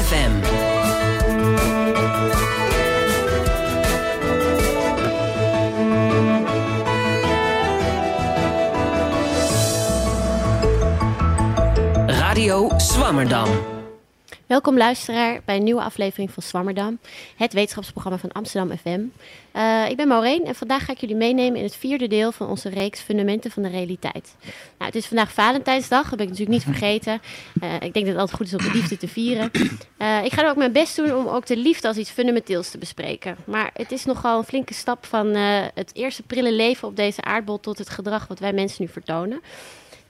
FM. Radio Swammerdam. Welkom luisteraar bij een nieuwe aflevering van Swammerdam, het wetenschapsprogramma van Amsterdam FM. Uh, ik ben Maureen en vandaag ga ik jullie meenemen in het vierde deel van onze reeks Fundamenten van de Realiteit. Nou, het is vandaag Valentijnsdag, dat ben ik natuurlijk niet vergeten. Uh, ik denk dat het altijd goed is om de liefde te vieren. Uh, ik ga er ook mijn best doen om ook de liefde als iets fundamenteels te bespreken. Maar het is nogal een flinke stap van het eerste prille leven op deze aardbol tot het gedrag wat wij mensen nu vertonen.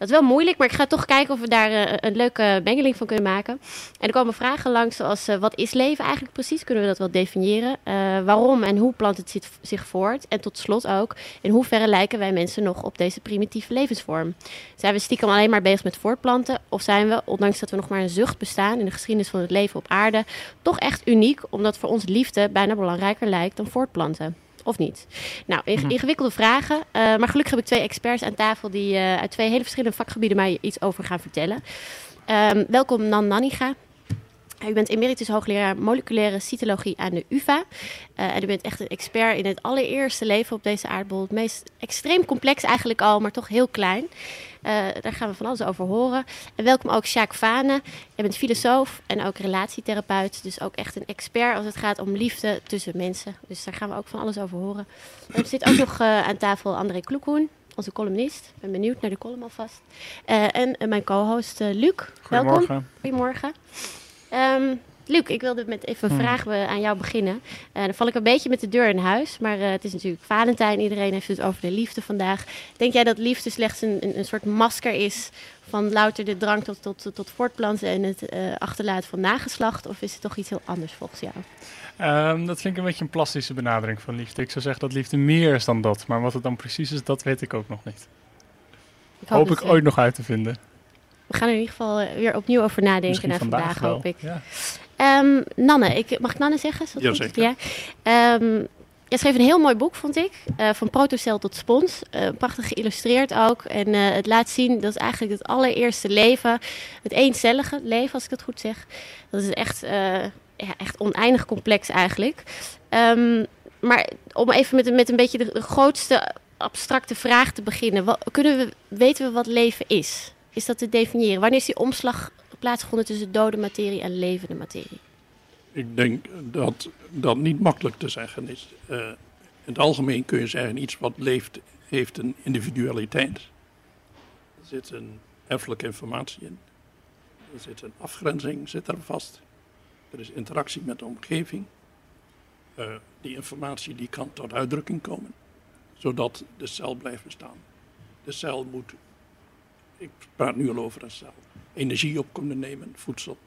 Dat is wel moeilijk, maar ik ga toch kijken of we daar uh, een leuke mengeling van kunnen maken. En er komen vragen langs zoals uh, wat is leven eigenlijk precies? Kunnen we dat wel definiëren? Uh, waarom en hoe plant het zich voort? En tot slot ook, in hoeverre lijken wij mensen nog op deze primitieve levensvorm? Zijn we stiekem alleen maar bezig met voortplanten? Of zijn we, ondanks dat we nog maar een zucht bestaan in de geschiedenis van het leven op aarde, toch echt uniek, omdat voor ons liefde bijna belangrijker lijkt dan voortplanten? Of niet? Nou, Mhm. ingewikkelde vragen. Uh, maar gelukkig heb ik twee experts aan tafel die uh, uit twee hele verschillende vakgebieden mij iets over gaan vertellen. Um, welkom Nan Nanniga. U bent emeritus hoogleraar moleculaire cytologie aan de UvA. Uh, en u bent echt een expert in het allereerste leven op deze aardbol. Het meest extreem complex eigenlijk al, maar toch heel klein. Uh, daar gaan we van alles over horen. En welkom ook Sjaak Vane. Je bent filosoof en ook relatietherapeut. Dus ook echt een expert als het gaat om liefde tussen mensen. Dus daar gaan we ook van alles over horen. Er zit ook nog uh, aan tafel André Kloekhoen, onze columnist. Ik ben benieuwd naar de column alvast. Uh, en mijn co-host Luc. Goedemorgen. Welkom. Goedemorgen. Um, Luc, ik wilde met even een Hmm. vraag uh, aan jou beginnen. Uh, dan val ik een beetje met de deur in huis. Maar uh, het is natuurlijk Valentijn. Iedereen heeft het over de liefde vandaag. Denk jij dat liefde slechts een, een, een soort masker is van louter de drang tot, tot, tot, tot voortplanten en het uh, achterlaten van nageslacht? Of is het toch iets heel anders volgens jou? Um, dat vind ik een beetje een plastische benadering van liefde. Ik zou zeggen dat liefde meer is dan dat. Maar wat het dan precies is, dat weet ik ook nog niet. Ik hoop, hoop ik ooit nog uit te vinden. We gaan er in ieder geval eh, weer opnieuw over nadenken naar vandaag, hoop ik. Ja. Um, Nanne, ik, mag ik Nanne zeggen? Jazeker. Ja. Um, je schreef een heel mooi boek, vond ik. Uh, van protocel tot spons. Uh, prachtig geïllustreerd ook. En uh, het laat zien dat eigenlijk het allereerste leven, het eencellige leven, als ik dat goed zeg. Dat is echt, ja, echt oneindig complex eigenlijk. Um, maar om even met, met een beetje de, de grootste abstracte vraag te beginnen. Wat, kunnen we, weten we wat leven is? Is dat te definiëren? Wanneer is die omslag plaatsgevonden tussen dode materie en levende materie? Ik denk dat dat niet makkelijk te zeggen is. Uh, in het algemeen kun je zeggen, iets wat leeft, heeft een individualiteit. Er zit een erfelijke informatie in. Er zit een afgrenzing, zit er vast. Er is interactie met de omgeving. Uh, die informatie die kan tot uitdrukking komen, zodat de cel blijft bestaan. De cel moet, ik praat nu al over een cel, energie op kunnen nemen, voedsel,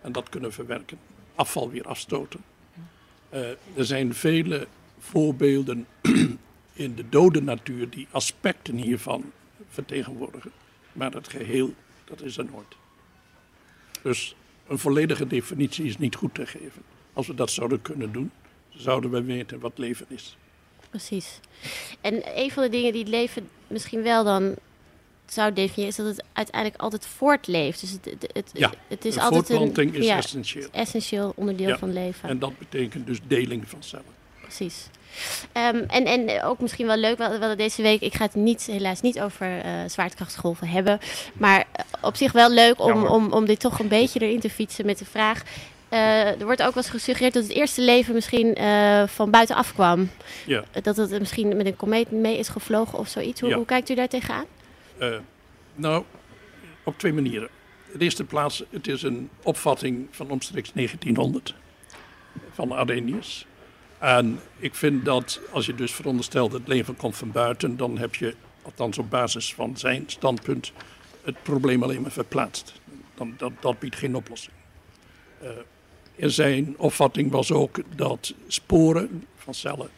en dat kunnen verwerken afval weer afstoten. Uh, er zijn vele voorbeelden in de dode natuur die aspecten hiervan vertegenwoordigen. Maar het geheel, dat is er nooit. Dus een volledige definitie is niet goed te geven. Als we dat zouden kunnen doen, zouden we weten wat leven is. Precies. En een van de dingen die het leven misschien wel dan zou definiëren, is dat het uiteindelijk altijd voortleeft. Dus het, het, het, ja, het is altijd voortplanting een is ja, essentieel. essentieel onderdeel Ja, van leven. En dat betekent dus deling van cellen. Precies. Um, en, en ook misschien wel leuk, we hadden deze week, ik ga het niet, helaas niet over uh, zwaartekrachtsgolven hebben, maar uh, op zich wel leuk om, Jammer. om, om dit toch een beetje erin te fietsen met de vraag. Uh, er wordt ook wel eens gesuggereerd dat het eerste leven misschien uh, van buitenaf kwam. Ja. Dat het misschien met een komeet mee is gevlogen of zoiets. Hoe, Ja. hoe kijkt u daar tegenaan? Uh, nou, op twee manieren. In de eerste plaats, het is een opvatting van omstreeks 1900 van Arrhenius. En ik vind dat als je dus veronderstelt dat het leven komt van buiten, dan heb je, althans op basis van zijn standpunt, het probleem alleen maar verplaatst. Dan, dat, dat biedt geen oplossing. Uh, in zijn opvatting was ook dat sporen van cellen,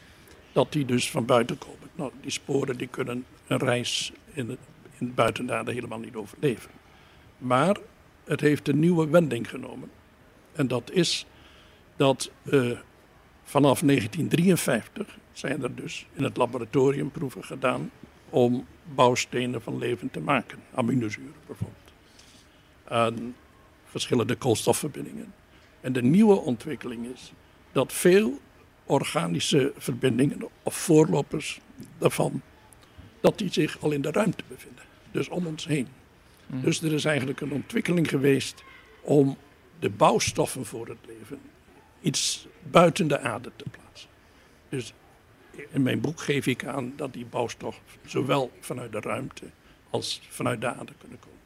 dat die dus van buiten komen. Nou, die sporen die kunnen een reis in het, in het buitenaarde helemaal niet overleven. Maar het heeft een nieuwe wending genomen. En dat is dat uh, vanaf 1953 zijn er dus in het laboratorium proeven gedaan om bouwstenen van leven te maken. Aminozuren bijvoorbeeld. En verschillende koolstofverbindingen. En de nieuwe ontwikkeling is dat veel organische verbindingen of voorlopers daarvan, dat die zich al in de ruimte bevinden. Dus om ons heen. Mm. Dus er is eigenlijk een ontwikkeling geweest om de bouwstoffen voor het leven iets buiten de aarde te plaatsen. Dus in mijn boek geef ik aan dat die bouwstoffen zowel vanuit de ruimte als vanuit de aarde kunnen komen.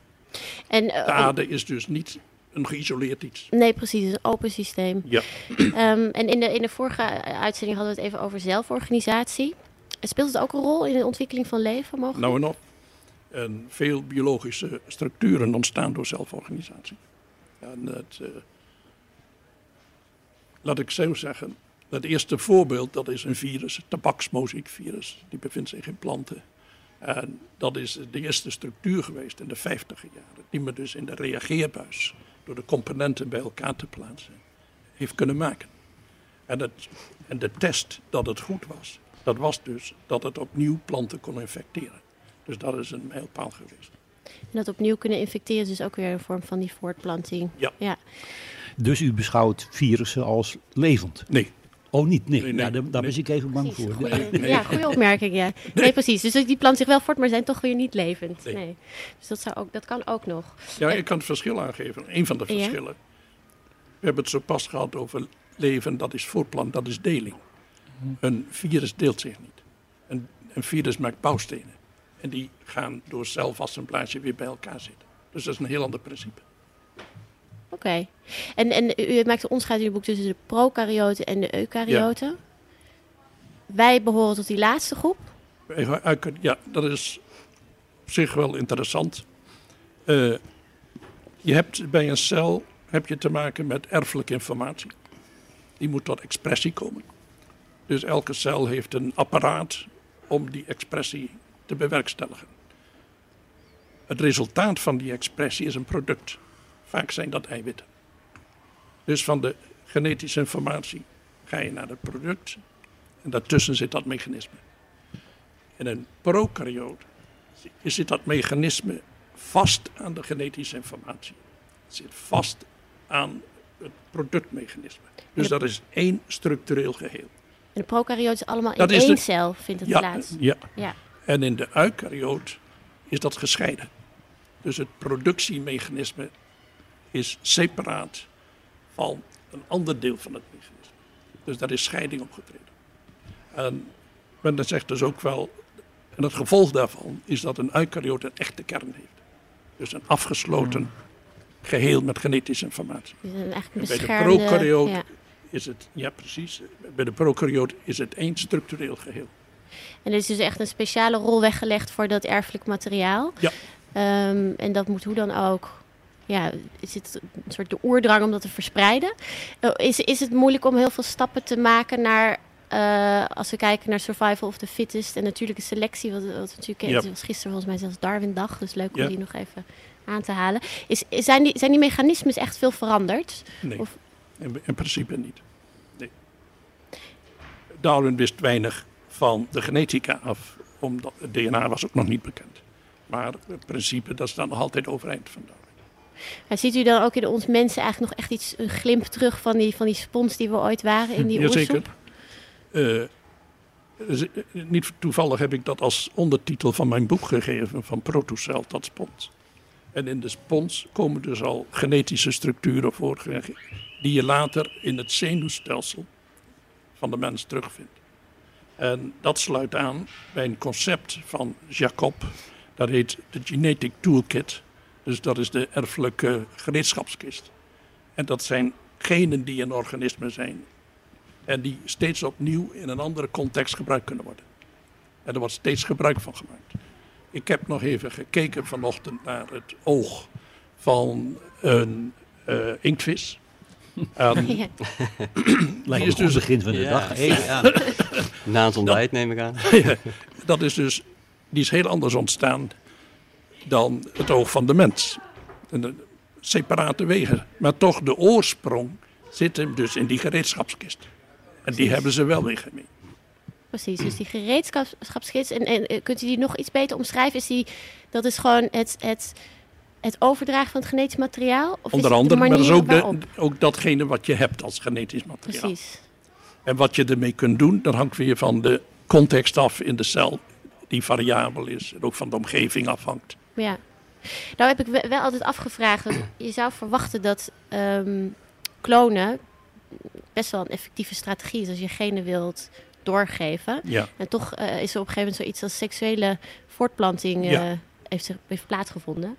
En, De eh, aarde is dus niet een geïsoleerd iets. Nee, precies. Het is een open systeem. Ja. Ehm, en in de, in de vorige uitzending hadden we het even over zelforganisatie. Speelt het ook een rol in de ontwikkeling van leven mogelijk? Nou en op. En veel biologische structuren ontstaan door zelforganisatie. En het, eh, laat ik zo zeggen, het eerste voorbeeld dat is een virus, het tabaksmoziekvirus. Die bevindt zich in planten. En dat is de eerste structuur geweest in de 50 jaren, die men dus in de reageerbuis door de componenten bij elkaar te plaatsen heeft kunnen maken. En, het, en de test dat het goed was, dat was dus dat het opnieuw planten kon infecteren. Dus dat is een mijlpaal geweest. En dat opnieuw kunnen infecteren is dus ook weer een vorm van die voortplanting. Ja. ja. Dus u beschouwt virussen als levend? Nee, Oh, niet? Nee, Nee, nee, ja, daar, daar nee. was ik even bang Precies, voor. goeie- Nee. Ja, goede opmerking. Ja. Nee, precies. Dus die plant zich wel voort, maar zijn toch weer niet levend. Nee. Nee. Dus dat, zou ook, dat kan ook nog. ja, ik kan het verschil aangeven. Een van de Ja. verschillen. We hebben het zo pas gehad over leven, dat is voortplant, dat is deling. Een virus deelt zich niet. Een, een virus maakt bouwstenen. En die gaan door zelfassemblage weer bij elkaar zitten. Dus dat is een heel ander principe. Oké. En, en u maakt een onderscheid in uw boek tussen de prokaryoten en de eukaryoten. Wij behoren tot die laatste groep. Ja, dat is op zich wel interessant. Eh, je hebt bij een cel heb je te maken met erfelijke informatie. Die moet tot expressie komen. Dus elke cel heeft een apparaat om die expressie te bewerkstelligen. Het resultaat van die expressie is een product. Vaak zijn dat eiwitten. Dus van de genetische informatie ga je naar het product en daartussen zit dat mechanisme. In een prokaryoot zit dat mechanisme vast aan de genetische informatie. Het zit vast aan het productmechanisme. Dus dat is één structureel geheel. En de prokaryoten is allemaal in is één de- cel, vindt het Ja, plaats. ja. Ja. En in de eukaryoot is dat gescheiden. Dus het productiemechanisme is separaat van een ander deel van het mechanisme. Dus daar is scheiding opgetreden. En men zegt dus ook wel, en het gevolg daarvan is dat een eukaryoot een echte kern heeft. Dus een afgesloten geheel met genetische informatie. Dus een eigenlijk een Bij de beschermde... prokaryoot ja. Is het, ja precies, bij de prokaryoot is het één structureel geheel. En er is dus echt een speciale rol weggelegd voor dat erfelijk materiaal. Ja. Ehm, en dat moet hoe dan ook... Ja, is het een soort de oerdrang om dat te verspreiden? Eh, Is, is het moeilijk om heel veel stappen te maken naar... eh, als we kijken naar survival of the fittest en natuurlijke selectie, wat, wat we natuurlijk kennen. Ja. Was gisteren volgens mij zelfs Darwin-dag, dus leuk om Ja. die nog even aan te halen. Is, is- zijn, die, zijn die mechanismes echt veel veranderd? Nee, Of- in, in principe niet. Darwin wist weinig van de genetica af, omdat het DNA was ook nog niet bekend. Maar het principe, dat staat nog altijd overeind van Darwin. Ja, ziet u dan ook in ons mensen eigenlijk nog echt iets, een glimp terug van die, van die spons die we ooit waren in die Jazeker. oersoep? Eh, z- niet toevallig heb ik dat als ondertitel van mijn boek gegeven, van protocel tot spons. En in de spons komen dus al genetische structuren voor, die je later in het zenuwstelsel van de mens terugvindt. En dat sluit aan bij een concept van Jacob, dat heet de Genetic Toolkit. Dus dat is de erfelijke gereedschapskist. En dat zijn genen die in organismen zijn en die steeds opnieuw in een andere context gebruikt kunnen worden. En er wordt steeds gebruik van gemaakt. Ik heb nog even gekeken vanochtend naar het oog van een eh, inktvis. Lijkt is dus- begin van de Ja, dag. Hey, ja. Na het ontbijt neem ik aan. dat is dus, die is heel anders ontstaan dan het oog van de mens. En de- separate wegen. Maar toch, de oorsprong zit hem dus in die gereedschapskist. En die hebben ze wel weer gemeen. Precies, dus die gereedschapsgids. En, en eh, kunt u die nog iets beter omschrijven? Is die, dat is gewoon het, het het overdragen van het genetisch materiaal? Of Onder andere, maar dat is ook, de- waarop? ook datgene wat je hebt als genetisch materiaal. Precies. En wat je ermee kunt doen, dat hangt weer van de context af in de cel, die variabel is en ook van de omgeving afhangt. Ja. Nou heb ik we- wel altijd afgevraagd. je zou verwachten dat ehm, klonen best wel een effectieve strategie is als je genen wilt doorgeven. Ja, En toch eh, is er op een gegeven moment zoiets als seksuele voortplanting eh, Ja. heeft, zich, heeft plaatsgevonden.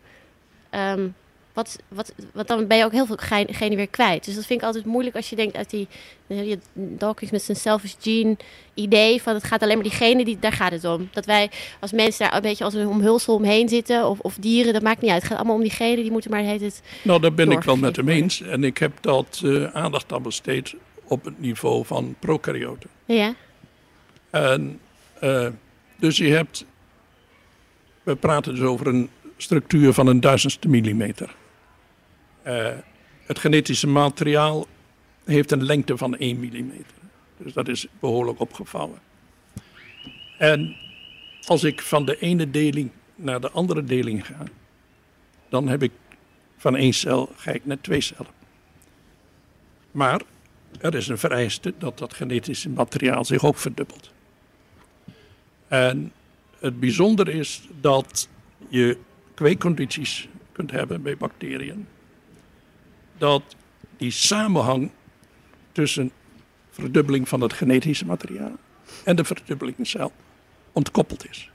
Ehm, wat, wat, wat dan ben je ook heel veel ge- genen weer kwijt. Dus dat vind ik altijd moeilijk als je denkt uit die je- Dawkins met zijn selfish gene idee van het gaat alleen maar die genen, die, daar gaat het om. Dat wij als mensen daar een beetje als een omhulsel omheen zitten of, of dieren, dat maakt niet uit. Het gaat allemaal om die genen, die moeten maar heet het. nou daar ben ik wel met hem eens. En ik heb dat eh, aandacht aan besteed op het niveau van prokaryoten. Ja, En, eh, dus je hebt, we praten dus over een structuur van een duizendste millimeter. Eh, het genetische materiaal heeft een lengte van 1 millimeter. Dus dat is behoorlijk opgevouwen. En als ik van de ene deling naar de andere deling ga, dan heb ik van één cel ga ik naar twee cellen. Maar er is een vereiste dat dat genetische materiaal zich ook verdubbelt. En het bijzondere is dat je kweekcondities kunt hebben bij bacteriën. Dat die samenhang tussen verdubbeling van het genetische materiaal en de verdubbelingscel ontkoppeld is.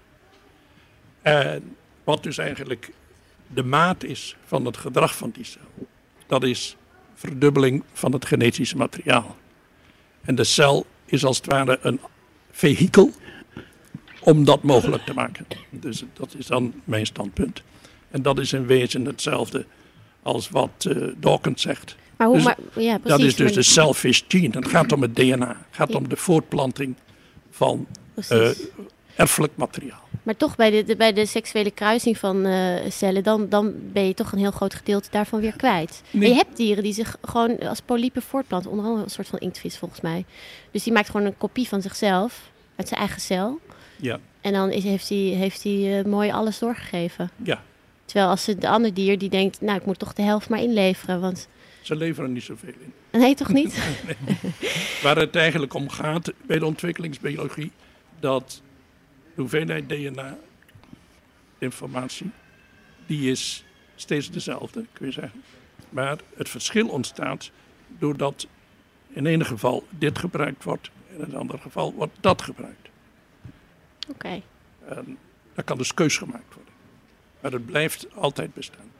En wat dus eigenlijk de maat is van het gedrag van die cel, dat is verdubbeling van het genetische materiaal. En de cel is als het ware een vehikel om dat mogelijk te maken. Dus dat is dan mijn standpunt. En dat is in wezen hetzelfde als wat eh, Dawkins zegt. maar hoe Dus maar, ja, precies. dat is dus maar- de selfish gene. Het gaat om het DNA. Het gaat Ja. om de voortplanting van eh, erfelijk materiaal. Maar toch bij de, de- bij de seksuele kruising van eh, cellen, dan, dan ben je toch een heel groot gedeelte daarvan weer kwijt. Nee. En je hebt dieren die zich gewoon als polypen voortplanten, onder andere een soort van inktvis volgens mij. Dus die maakt gewoon een kopie van zichzelf uit zijn eigen cel. Ja, En dan is, heeft hij heeft hij, mooi alles doorgegeven. ja. Terwijl als het de ander dier die denkt, nou ik moet toch de helft maar inleveren. Want Ze leveren niet zoveel in. nee, toch niet? Waar het eigenlijk om gaat bij de ontwikkelingsbiologie, dat de hoeveelheid DNA-informatie, die is steeds dezelfde, kun je zeggen. Maar het verschil ontstaat doordat in ene geval dit gebruikt wordt, in het andere geval wordt dat gebruikt. Oké. En daar kan dus keus gemaakt worden. Maar het blijft altijd bestaan.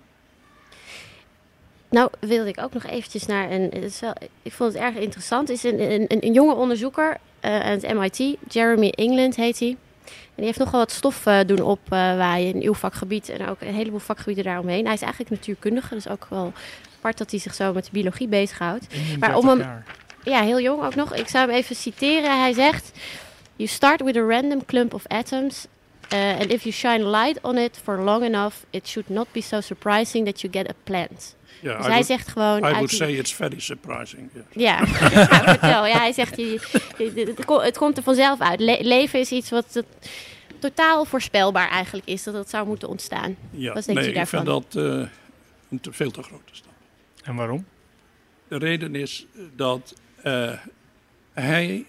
Nou, wilde ik ook nog eventjes naar een. Het is wel, ik vond het erg interessant. is een, een, een jonge onderzoeker eh, aan het MIT, Jeremy England heet hij. En die heeft nogal wat stof eh, doen opwaaien in uw vakgebied en ook een heleboel vakgebieden daaromheen. Hij is eigenlijk natuurkundige, dus ook wel apart dat hij zich zo met de biologie bezighoudt. Maar om hem- jaar. Ja, heel jong ook nog. Ik zou hem even citeren. Hij zegt: You start with a random clump of atoms. Uh, and if you shine light on it for long enough, it should not be so surprising that you get a plant. Ja, Dus I hij would, zegt gewoon. I uit would die- say it's very surprising. yes. Ja, ja, vertel. Ja, hij zegt, je, het, ko- het komt er vanzelf uit. Le- leven is iets wat het totaal voorspelbaar eigenlijk is. Dat het zou moeten ontstaan. Ja, Wat denk nee, ik vind dat eh, een te veel te grote stap. En waarom? De reden is dat eh, hij,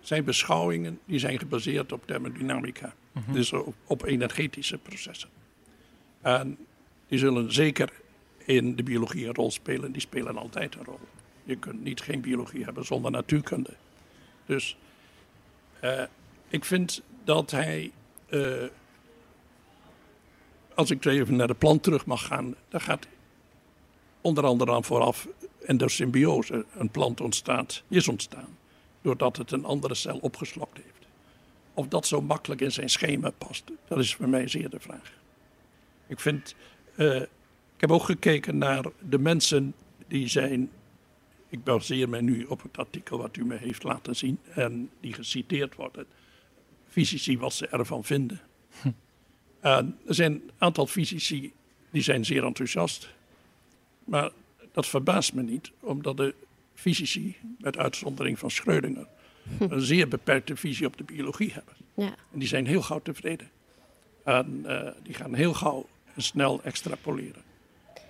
zijn beschouwingen die zijn gebaseerd op thermodynamica. Dus op, energetische processen. En die zullen zeker in de biologie een rol spelen. Die spelen altijd een rol. Je kunt niet geen biologie hebben zonder natuurkunde. Dus eh, ik vind dat hij, eh, als ik even naar de plant terug mag gaan, daar gaat onder andere aan vooraf en symbiose een plant ontstaat, is ontstaan. Doordat het een andere cel opgeslokt heeft. Of dat zo makkelijk in zijn schema past, dat is voor mij zeer de vraag. Ik vind, eh, ik heb ook gekeken naar de mensen die zijn, ik baseer mij nu op het artikel wat u me heeft laten zien en die geciteerd worden, fysici wat ze ervan vinden. En er zijn een aantal fysici die zijn zeer enthousiast. Maar dat verbaast me niet, omdat de fysici, met uitzondering van Schrödinger, een zeer beperkte visie op de biologie hebben. Ja. En die zijn heel gauw tevreden. En eh, die gaan heel gauw snel extrapoleren.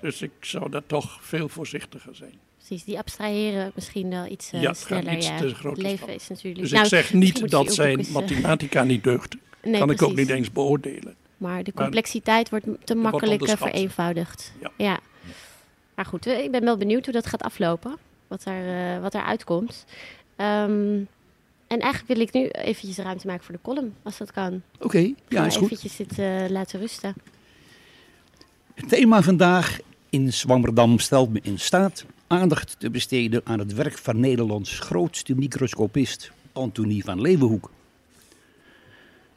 Dus ik zou daar toch veel voorzichtiger zijn. Precies, die abstraheren misschien wel iets uh, Ja, sneller. iets ja. te Het leven is natuurlijk... Dus Nou, ik zeg misschien niet dat zijn eens, eh, mathematica niet deugt. nee, kan ik ook niet eens beoordelen. Maar de complexiteit wordt te makkelijk vereenvoudigd. Ja. ja. Maar goed, ik ben wel benieuwd hoe dat gaat aflopen. Wat er, eh, wat er uitkomt. Ehm, en eigenlijk wil ik nu eventjes ruimte maken voor de column, als dat kan. Oké, ja, is goed. eventjes dit eh, laten rusten. Het thema vandaag in Zwammerdam stelt me in staat aandacht te besteden aan het werk van Nederlands grootste microscopist Antonie van Leeuwenhoek.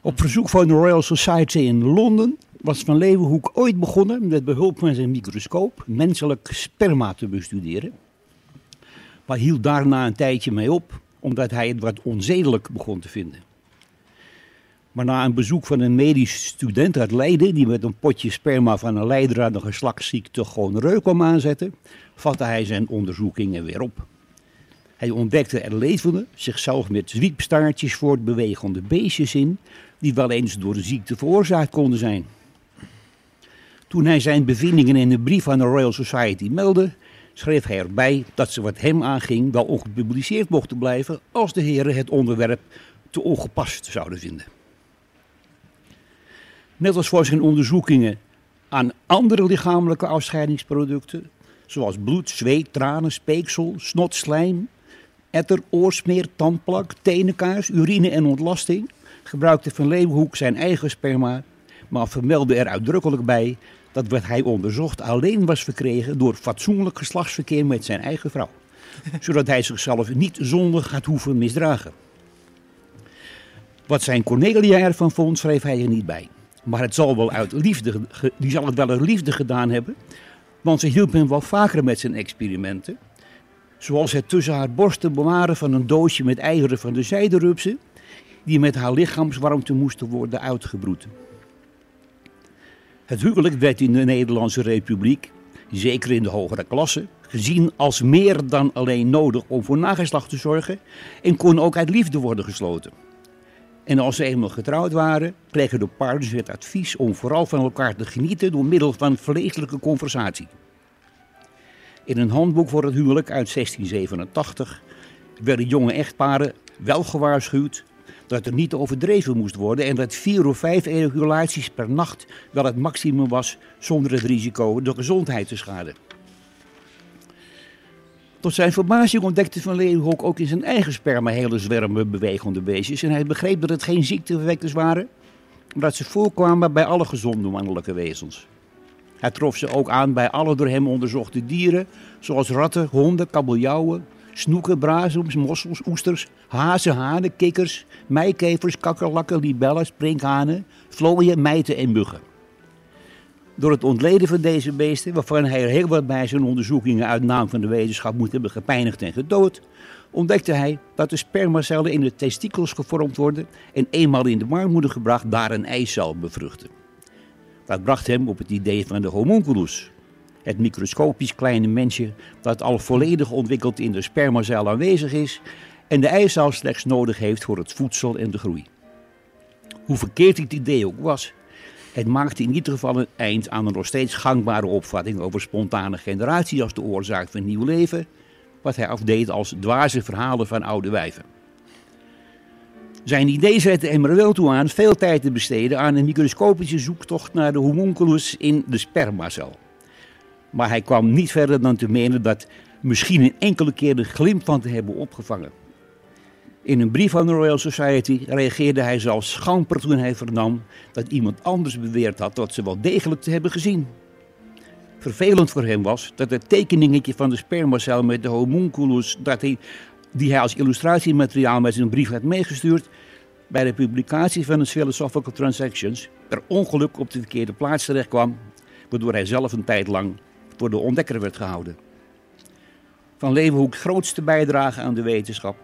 Op verzoek van de Royal Society in Londen was Van Leeuwenhoek ooit begonnen met behulp van zijn microscoop menselijk sperma te bestuderen. Maar hield daarna een tijdje mee op, omdat hij het wat onzedelijk begon te vinden. Maar na een bezoek van een medisch student uit Leiden, die met een potje sperma van een leider aan de geslachtsziekte gewoon reuk kwam aanzetten, vatte hij zijn onderzoekingen weer op. Hij ontdekte er levende, zichzelf met zwiepstaartjes voortbewegende beestjes in, die wel eens door de ziekte veroorzaakt konden zijn. Toen hij zijn bevindingen in een brief aan de Royal Society meldde, schreef hij erbij dat ze wat hem aanging wel ongepubliceerd mochten blijven als de heren het onderwerp te ongepast zouden vinden. Net als voor zijn onderzoekingen aan andere lichamelijke afscheidingsproducten, zoals bloed, zweet, tranen, speeksel, snot, slijm, etter, oorsmeer, tandplak, tenenkaas, urine en ontlasting, gebruikte Van Leeuwenhoek zijn eigen sperma, maar vermeldde er uitdrukkelijk bij dat wat hij onderzocht alleen was verkregen door fatsoenlijk geslachtsverkeer met zijn eigen vrouw, zodat hij zichzelf niet zondig had hoeven misdragen. Wat zijn Cornelia ervan vond, schreef hij er niet bij. Maar het zal wel uit liefde, die zal het wel uit liefde gedaan hebben, want ze hielp hem wel vaker met zijn experimenten. Zoals het tussen haar borsten bewaren van een doosje met eieren van de zijderupsen, die met haar lichaamswarmte moesten worden uitgebroed. Het huwelijk werd in de Nederlandse Republiek, zeker in de hogere klasse, gezien als meer dan alleen nodig om voor nageslacht te zorgen en kon ook uit liefde worden gesloten. En als ze eenmaal getrouwd waren, kregen de partners het advies om vooral van elkaar te genieten door middel van vleeselijke conversatie. In een handboek voor het huwelijk uit 1687 werden jonge echtparen wel gewaarschuwd dat er niet overdreven moest worden en dat vier of vijf ejaculaties per nacht wel het maximum was zonder het risico de gezondheid te schaden. Tot zijn verbazing ontdekte Van Leeuwenhoek ook in zijn eigen sperma hele zwermen bewegende beestjes. En hij begreep dat het geen ziekteverwekkers waren, maar dat ze voorkwamen bij alle gezonde mannelijke wezens. Hij trof ze ook aan bij alle door hem onderzochte dieren, zoals ratten, honden, kabeljauwen, snoeken, brazems, mossels, oesters, hazen, hanen, kikkers, meikevers, kakkerlakken, libellen, sprinkhanen, vlooien, mijten en muggen. Door het ontleden van deze beesten, waarvan hij er heel wat bij zijn onderzoekingen uit naam van de wetenschap moet hebben gepijnigd en gedood, ontdekte hij dat de spermacellen in de testikels gevormd worden en eenmaal in de baarmoeder gebracht daar een eicel bevruchten. Dat bracht hem op het idee van de homunculus, het microscopisch kleine mensje dat al volledig ontwikkeld in de spermacel aanwezig is en de eicel slechts nodig heeft voor het voedsel en de groei. Hoe verkeerd dit idee ook was, het maakte in ieder geval een eind aan een nog steeds gangbare opvatting over spontane generatie als de oorzaak van nieuw leven, wat hij afdeed als dwaze verhalen van oude wijven. Zijn idee zette hem er wel toe aan veel tijd te besteden aan een microscopische zoektocht naar de homunculus in de spermacel. Maar hij kwam niet verder dan te menen dat misschien een enkele keer de glimp van te hebben opgevangen. In een brief aan de Royal Society reageerde hij zelfs schamper toen hij vernam dat iemand anders beweerd had dat ze wel degelijk te hebben gezien. Vervelend voor hem was dat het tekeningetje van de spermacel met de homunculus dat hij, die hij als illustratiemateriaal met zijn brief had meegestuurd, bij de publicatie van de Philosophical Transactions per ongeluk op de verkeerde plaats terecht kwam, waardoor hij zelf een tijd lang voor de ontdekker werd gehouden. Van Leeuwenhoek's grootste bijdrage aan de wetenschap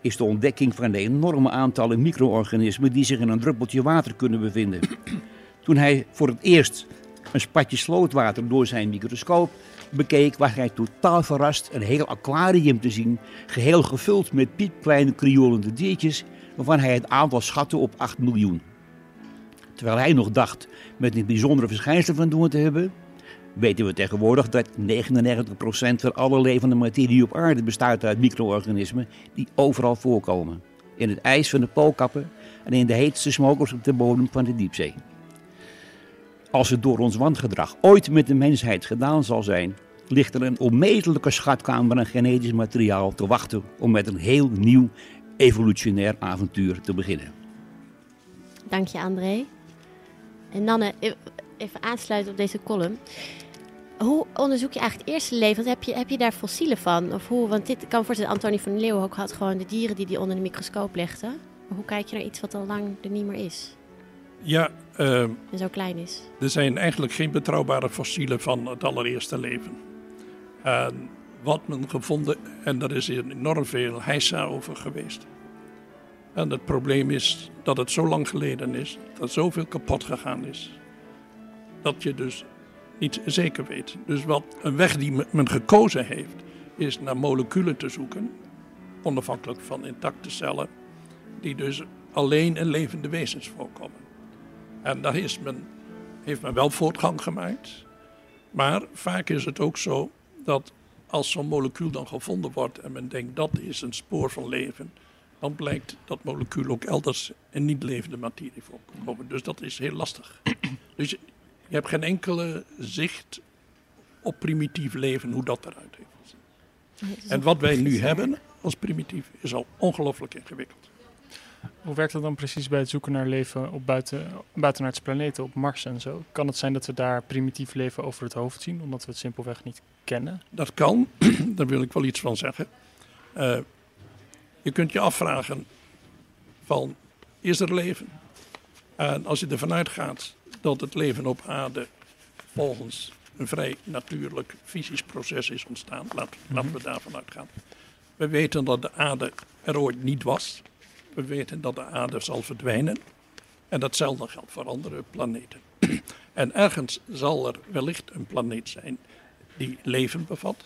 is de ontdekking van de enorme aantallen micro-organismen die zich in een druppeltje water kunnen bevinden. Toen hij voor het eerst een spatje slootwater door zijn microscoop bekeek, was hij totaal verrast een heel aquarium te zien, geheel gevuld met piepkleine krioelende diertjes, waarvan hij het aantal schatte op 8 miljoen. Terwijl hij nog dacht met een bijzondere verschijnsel van doen te hebben, weten we tegenwoordig dat 99% van alle levende materie op aarde bestaat uit micro-organismen die overal voorkomen. In het ijs van de poolkappen en in de heetste smokers op de bodem van de diepzee. Als het door ons wangedrag ooit met de mensheid gedaan zal zijn, ligt er een onmetelijke schatkamer aan genetisch materiaal te wachten om met een heel nieuw evolutionair avontuur te beginnen. Dank je, André. En Nanne, even aansluiten op deze column. Hoe onderzoek je eigenlijk het eerste leven? Want heb je, heb je daar fossielen van? Of hoe, want dit kan voorstellen, Antonie van Leeuwen ook had gewoon de dieren die hij onder de microscoop legde. Maar hoe kijk je naar iets wat al lang er niet meer is Ja, eh, en zo klein is? er zijn eigenlijk geen betrouwbare fossielen van het allereerste leven. En wat men gevonden, en er is enorm veel heisa over geweest. En het probleem is dat het zo lang geleden is, dat zoveel kapot gegaan is, dat je dus niet zeker weet. Dus wat een weg die men- gekozen heeft, is naar moleculen te zoeken, onafhankelijk van intacte cellen, die dus alleen in levende wezens voorkomen. En daar is men, heeft men wel voortgang gemaakt, maar vaak is het ook zo dat als zo'n molecuul dan gevonden wordt en men denkt dat is een spoor van leven, dan blijkt dat molecuul ook elders in niet levende materie voorkomen. Dus dat is heel lastig. Dus je, hebt geen enkele zicht op primitief leven, hoe dat eruit heeft. En wat wij nu hebben als primitief is al ongelooflijk ingewikkeld. Hoe werkt dat dan precies bij het zoeken naar leven op buiten, buitenaardse planeten, op Mars en zo? Kan het zijn dat we daar primitief leven over het hoofd zien, omdat we het simpelweg niet kennen? Dat kan, daar wil ik wel iets van zeggen. Eh, je kunt je afvragen van, is er leven? En als je ervan uitgaat dat het leven op aarde volgens een vrij natuurlijk fysisch proces is ontstaan, laat, laten we daarvan uitgaan. We weten dat de aarde er ooit niet was. We weten dat de aarde zal verdwijnen. En datzelfde geldt voor andere planeten. En ergens zal er wellicht een planeet zijn die leven bevat.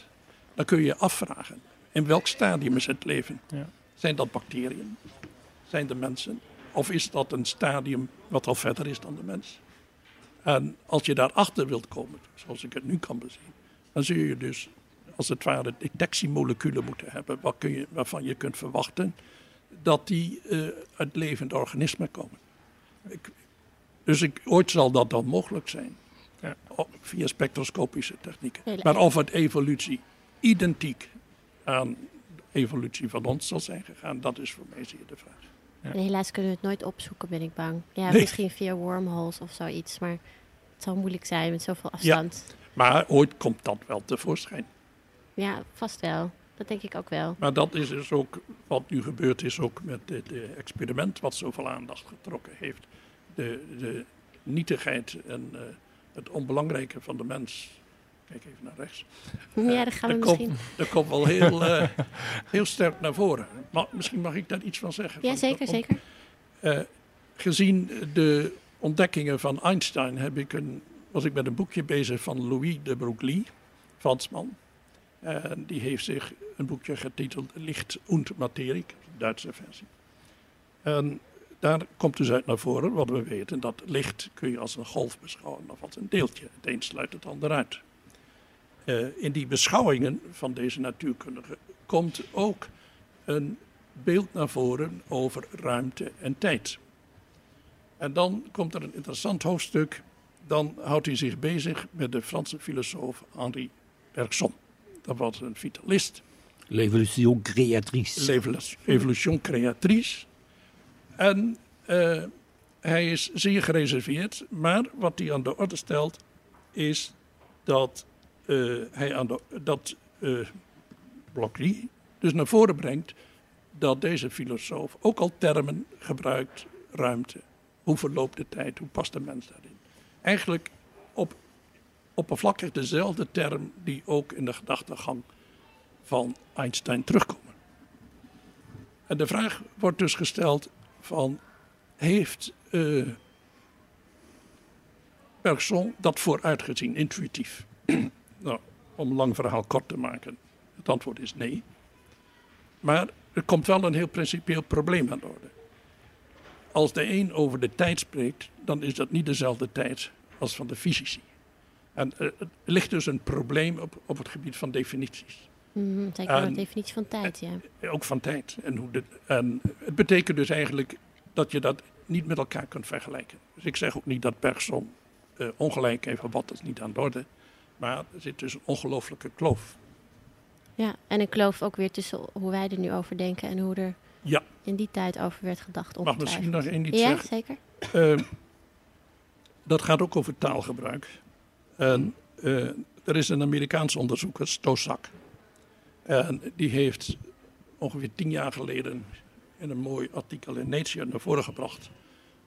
Dan kun je je afvragen, in welk stadium is het leven? Ja. Zijn dat bacteriën? Zijn de mensen? Of is dat een stadium wat al verder is dan de mens? En als je daarachter wilt komen, zoals ik het nu kan bezien, dan zul je dus als het ware detectiemoleculen moeten hebben waar kun je, waarvan je kunt verwachten dat die eh, uit levende organismen komen. Ik, dus ik, ooit zal dat dan mogelijk zijn. Ja. Via spectroscopische technieken. Hele- Maar of het evolutie identiek aan de evolutie van ons zal zijn gegaan, dat is voor mij zeer de vraag. Ja. En helaas kunnen we het nooit opzoeken, ben ik bang. Ja, Nee. misschien via wormholes of zoiets, maar het zal moeilijk zijn met zoveel afstand. Maar ooit komt dat wel tevoorschijn. Ja, vast wel. Dat denk ik ook wel. Maar dat is dus ook wat nu gebeurd is, ook met dit eh, experiment wat zoveel aandacht getrokken heeft. De, de nietigheid en eh, het onbelangrijke van de mens. Kijk even naar rechts. Ja, daar gaan we dat, misschien... komt, dat komt wel heel, eh, heel sterk naar voren. Maar misschien mag ik daar iets van zeggen. Ja, zeker, om- zeker. eh, gezien de ontdekkingen van Einstein heb ik een, was ik met een boekje bezig van Louis de Broglie, Fransman. En die heeft zich een boekje getiteld Licht und Materie, de Duitse versie. En daar komt dus uit naar voren wat we weten, dat licht kun je als een golf beschouwen of als een deeltje. Het een sluit het ander uit. Eh, in die beschouwingen van deze natuurkundige komt ook een beeld naar voren over ruimte en tijd. En dan komt er een interessant hoofdstuk. Dan houdt hij zich bezig met de Franse filosoof Henri Bergson. Dat was een vitalist, L'évolution créatrice. evolution créatrice. En eh, hij is zeer gereserveerd, maar wat hij aan de orde stelt is dat eh, hij aan de, dat Blockley dus naar voren brengt dat deze filosoof ook al termen gebruikt, ruimte. Hoe verloopt de tijd, hoe past de mens daarin? Eigenlijk op oppervlakkig dezelfde term die ook in de gedachtegang van Einstein terugkomen. En de vraag wordt dus gesteld van, heeft eh Bergson dat vooruitgezien, intuïtief? Nou, om een lang verhaal kort te maken, het antwoord is nee. Maar er komt wel een heel principieel probleem aan de orde. als de een over de tijd spreekt, dan is dat niet dezelfde tijd als van de fysici. En er ligt dus een probleem op, op het gebied van definities. Mm, zeker wel de definitie van tijd, ja. Eh, ook van tijd. En, hoe de, en het betekent dus eigenlijk dat je dat niet met elkaar kunt vergelijken. Dus ik zeg ook niet dat Bergson uh, ongelijk heeft, wat dat is niet aan de orde. Maar er zit dus een ongelooflijke kloof. Ja, en een kloof ook weer tussen hoe wij er nu over denken en hoe er ja. in die tijd over werd gedacht. Mag misschien nog één iets ja, zeggen? zeker. Uh, dat gaat ook over taalgebruik. En uh, er is een Amerikaans onderzoeker, Stosak. En die heeft ongeveer tien jaar geleden in een mooi artikel in Nature naar voren gebracht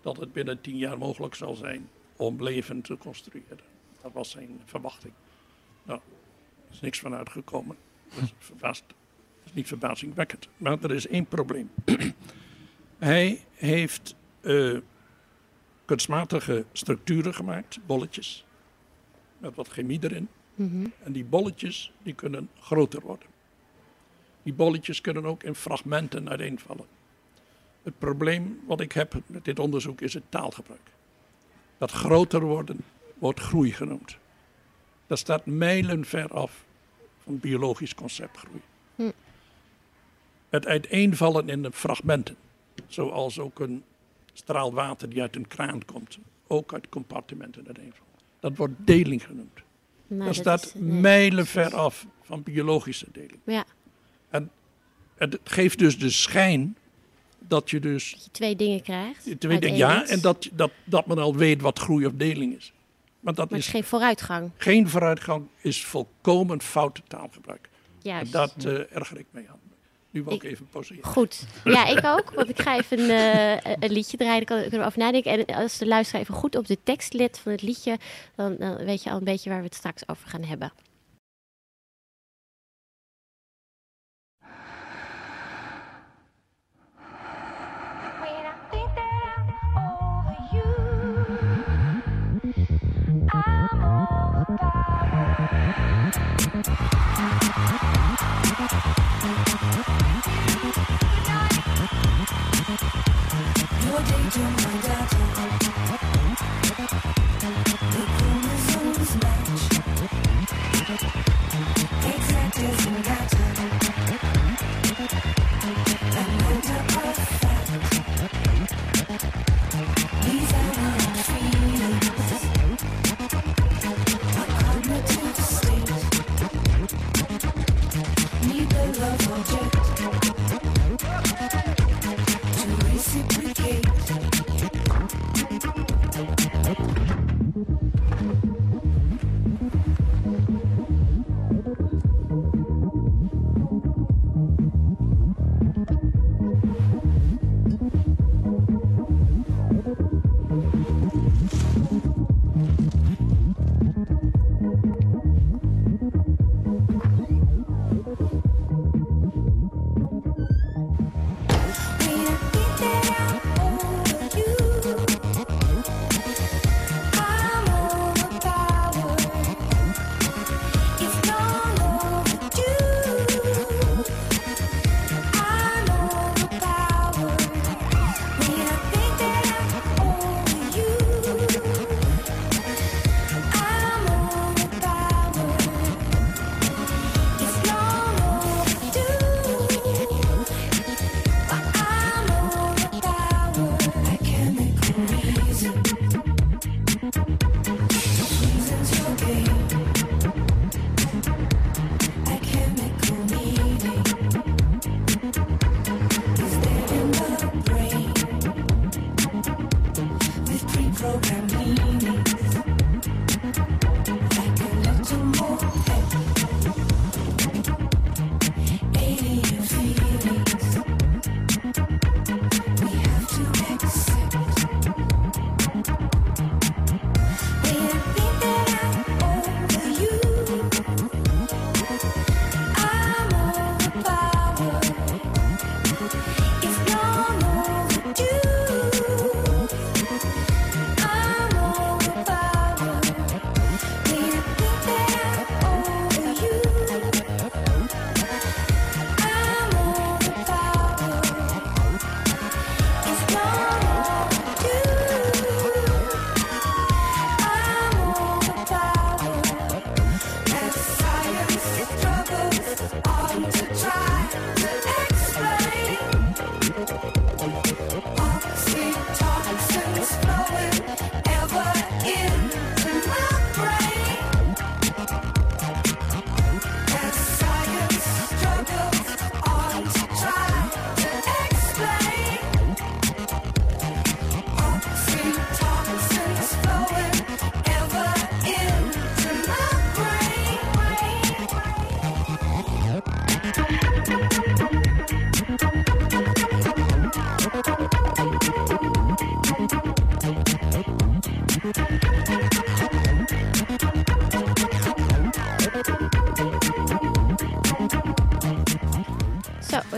dat het binnen tien jaar mogelijk zal zijn om leven te construeren. Dat was zijn verwachting. Nou, er is niks van uitgekomen. Dat is, verbaasd, dat is niet verbazingwekkend. Maar er is één probleem. Hij heeft uh, kunstmatige structuren gemaakt, bolletjes, met wat chemie erin. Mm -hmm. En die bolletjes die kunnen groter worden. Die bolletjes kunnen ook in fragmenten uiteenvallen. Het probleem wat ik heb met dit onderzoek is het taalgebruik. Dat groter worden wordt groei genoemd. Dat staat mijlen ver af van biologisch concept groei. Hm. Het uiteenvallen in de fragmenten, zoals ook een straal water die uit een kraan komt, ook uit compartimenten uiteenvallen. Dat wordt deling genoemd. Nou, dat, staat is, nee, mijlen ver af van biologische deling. Ja. En het geeft dus de schijn dat je dus... Dat je twee dingen krijgt. Twee dingen, ja, en dat, dat, dat men al weet wat groei of deling is. Maar dat maar is is geen vooruitgang. Geen vooruitgang is volkomen foute taalgebruik. Juist. En dat uh, erger ik mee aan. Nu wil ik, ik even poseren. Goed. Ja, ik ook. Want ik ga even uh, een liedje draaien. Daar kunnen we over nadenken. En als de luisteraar even goed op de tekst let van het liedje... Dan, dan weet je al een beetje waar we het straks over gaan hebben. Your day to my data.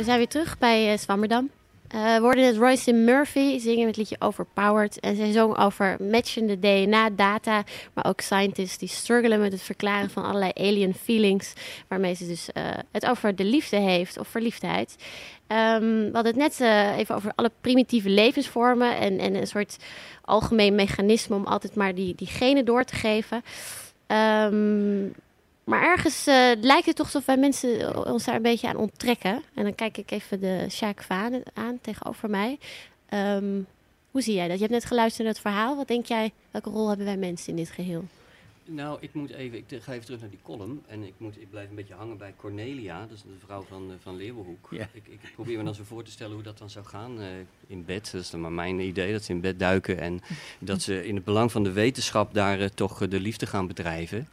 Zijn weer terug bij uh, Zwammerdam. We hoorden net Royce Murphy zingen het liedje Overpowered. En zij zong over matchende DNA-data, maar ook scientists die struggelen met het verklaren van allerlei alien feelings. Waarmee ze dus uh, het over de liefde heeft of verliefdheid. Um, we hadden het net even over alle primitieve levensvormen en, en een soort algemeen mechanisme om altijd maar die, die genen door te geven. Um, maar ergens uh, lijkt het toch alsof wij mensen ons daar een beetje aan onttrekken. En dan kijk ik even de Sjaak Vaan aan tegenover mij. Um, hoe zie jij dat? Je hebt net geluisterd naar het verhaal. Wat denk jij, welke rol hebben wij mensen in dit geheel? Nou, ik moet even, ik ga even terug naar die column. En ik, moet, ik blijf een beetje hangen bij Cornelia, dat is de vrouw van, van Leeuwenhoek. Ja. Ik, ik probeer me dan zo voor te stellen hoe dat dan zou gaan uh, in bed. Dat is dan maar mijn idee, dat ze in bed duiken en dat ze in het belang van de wetenschap daar uh, toch de liefde gaan bedrijven.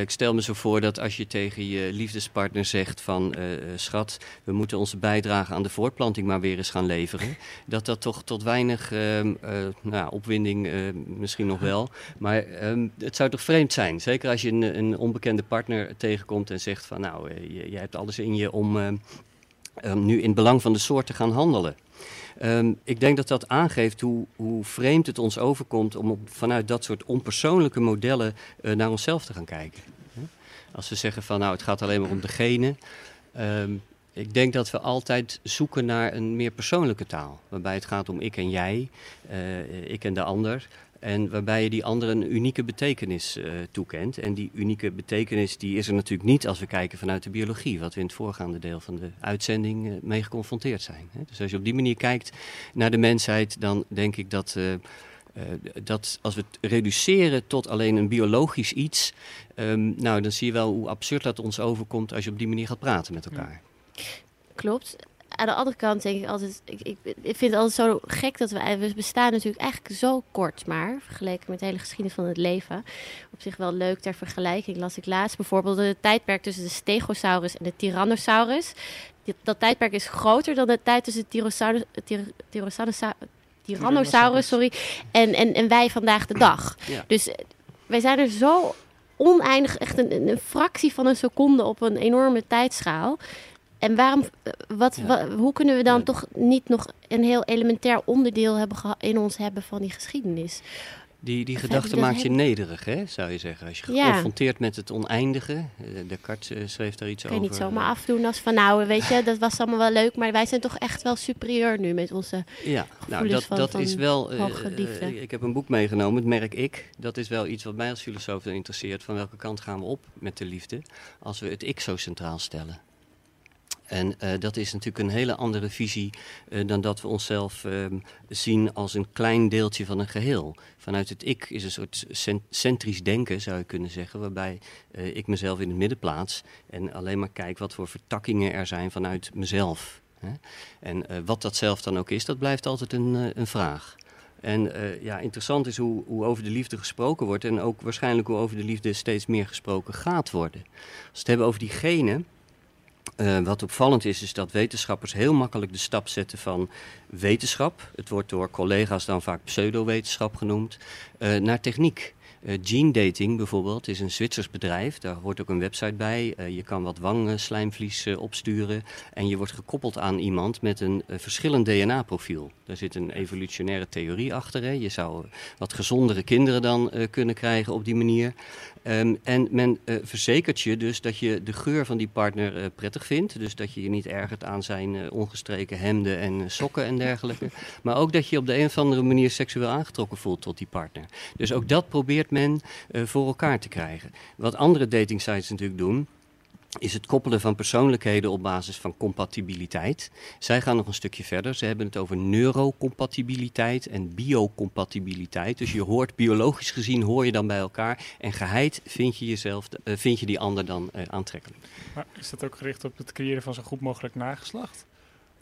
Ik stel me zo voor dat als je tegen je liefdespartner zegt van schat, we moeten onze bijdrage aan de voortplanting maar weer eens gaan leveren. Dat dat toch tot weinig ehm, nou, opwinding misschien nog wel. Maar um, het zou toch vreemd zijn. Zeker als je een, een, onbekende partner tegenkomt en zegt van nou, je, je hebt alles in je om um, nu in het belang van de soort te gaan handelen. Um, ik denk dat dat aangeeft hoe, hoe, vreemd het ons overkomt om vanuit dat soort onpersoonlijke modellen uh, naar onszelf te gaan kijken. Als we zeggen van nou het gaat alleen maar om degene. Um, ik denk dat we altijd zoeken naar een meer persoonlijke taal. Waarbij het gaat om ik en jij, ik en de ander. En waarbij je die ander een unieke betekenis uh, toekent. En die unieke betekenis die is er natuurlijk niet als we kijken vanuit de biologie. Wat we in het voorgaande deel van de uitzending uh, mee geconfronteerd zijn. Hè. Dus als je op die manier kijkt naar de mensheid, dan denk ik dat. Uh, dat als we het reduceren tot alleen een biologisch iets, um, nou dan zie je wel hoe absurd dat ons overkomt als je op die manier gaat praten met elkaar. Klopt aan de andere kant denk ik altijd, ik, ik, ik, vind het altijd zo gek dat we, we bestaan natuurlijk eigenlijk zo kort maar, vergeleken met de hele geschiedenis van het leven. Op zich wel leuk ter vergelijking las ik laatst bijvoorbeeld het tijdperk tussen de Stegosaurus en de Tyrannosaurus. Dat, tijdperk is groter dan de tijd tussen de Tyrannosaurus, Tyrannosaurus, Tyrannosaurus sorry, en, en, en wij vandaag de dag. Ja. Dus wij zijn er zo oneindig, echt een, een fractie van een seconde op een enorme tijdschaal. En waarom, wat, Ja. wa- hoe kunnen we dan Ja. toch niet nog een heel elementair onderdeel hebben in ons hebben van die geschiedenis? Die, die Of gedachte maakt je nederig, hè, zou je zeggen. Als je Ja. geconfronteerd met het oneindige. eh, Descartes eh, schreef daar iets Kun je over. niet zomaar eh, afdoen als van nou, weet je, dat was allemaal wel leuk, maar wij zijn toch echt wel superieur nu met onze... Ja, nou, dat, van- dat van is wel. eh, eh, ik heb een boek meegenomen, het merk ik. Dat is wel iets wat mij als filosoof dan interesseert. Van welke kant gaan we op met de liefde? Als we het ik zo centraal stellen. En eh, dat is natuurlijk een hele andere visie eh, dan dat we onszelf ehm, zien als een klein deeltje van een geheel. Vanuit het ik is een soort cent- centrisch denken, zou je kunnen zeggen, waarbij eh, ik mezelf in het midden plaats en alleen maar kijk wat voor vertakkingen er zijn vanuit mezelf. Hè? En wat dat zelf dan ook is, dat blijft altijd een, een vraag. En ja, interessant is hoe, hoe over de liefde gesproken wordt en ook waarschijnlijk hoe over de liefde steeds meer gesproken gaat worden. Als we het hebben over die genen, eh, wat opvallend is, is dat wetenschappers heel makkelijk de stap zetten van wetenschap, het wordt door collega's dan vaak pseudowetenschap genoemd, eh, naar techniek. Eh, gene dating bijvoorbeeld is een Zwitsers bedrijf, daar hoort ook een website bij. Je kan wat wangslijmvlies eh, opsturen en je wordt gekoppeld aan iemand met een verschillend DNA-profiel. Daar zit een evolutionaire theorie achter. Hè. Je zou wat gezondere kinderen dan kunnen krijgen op die manier. Ehm, en men eh, verzekert je dus dat je de geur van die partner eh, prettig vindt. Dus dat je je niet ergert aan zijn eh, ongestreken hemden en sokken en dergelijke. Maar ook dat je op de een of andere manier seksueel aangetrokken voelt tot die partner. Dus ook dat probeert men voor elkaar te krijgen. Wat andere datingsites natuurlijk doen, is het koppelen van persoonlijkheden op basis van compatibiliteit. Zij gaan nog een stukje verder. Ze hebben het over neurocompatibiliteit en biocompatibiliteit. Dus je hoort biologisch gezien hoor je dan bij elkaar en geheid vind je jezelf, eh, vind je die ander dan eh, aantrekkelijk. Maar is dat ook gericht op het creëren van zo goed mogelijk nageslacht?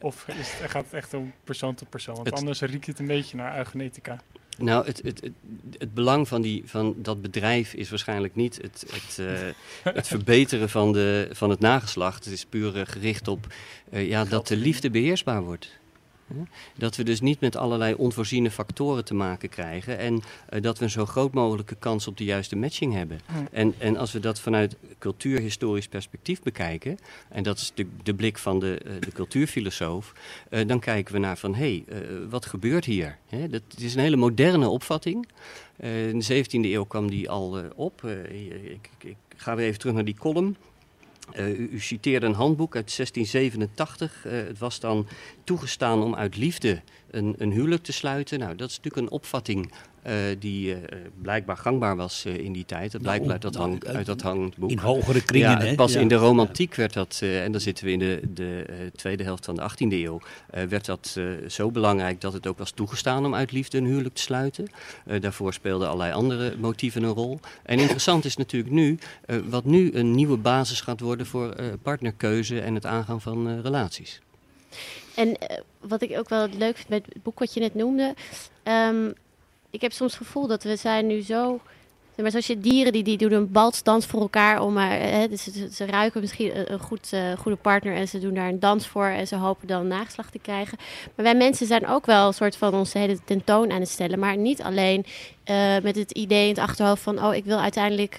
Of is het, gaat het echt om persoon tot persoon? Want Het- anders riekt het een beetje naar eugenetica. Nou, het, het, het, het belang van, die, van dat bedrijf is waarschijnlijk niet het, het, eh, het verbeteren van, de, van het nageslacht. Het is puur eh, gericht op eh, ja, dat de liefde beheersbaar wordt. Dat we dus niet met allerlei onvoorziene factoren te maken krijgen. En uh, dat we een zo groot mogelijke kans op de juiste matching hebben. En, en als we dat vanuit cultuurhistorisch perspectief bekijken, en dat is de, de blik van de, uh, de cultuurfilosoof, uh, dan kijken we naar van hé, hey, wat gebeurt hier? Hè? Dat is een hele moderne opvatting. in de 17e eeuw kwam die al op. Ik, ik, ik, ga weer even terug naar die column. Uh, u, citeerde een handboek uit 1687. Uh, het was dan toegestaan om uit liefde een, een, huwelijk te sluiten. Nou, dat is natuurlijk een opvatting uh, die blijkbaar gangbaar was in die tijd. Dat blijkt nou, uit, dat nou, hang, uit dat handboek. In hogere kringen, ja, hè? Pas ja. in de romantiek werd dat, en dan zitten we in de, de tweede helft van de 18e eeuw, werd dat zo belangrijk dat het ook was toegestaan om uit liefde een huwelijk te sluiten. daarvoor speelden allerlei andere motieven een rol. En interessant is natuurlijk nu, wat nu een nieuwe basis gaat worden voor partnerkeuze en het aangaan van relaties. En uh, wat ik ook wel leuk vind met het boek wat je net noemde. Um, ik heb soms het gevoel dat we zijn nu zo... Maar zoals je dieren, die, die doen een balsdans voor elkaar. Om, hè, dus ze, ruiken misschien een goed, goede partner en ze doen daar een dans voor. En ze hopen dan nageslag te krijgen. Maar wij mensen zijn ook wel een soort van onze hele tentoon aan het stellen. Maar niet alleen met het idee in het achterhoofd van... oh, ik wil uiteindelijk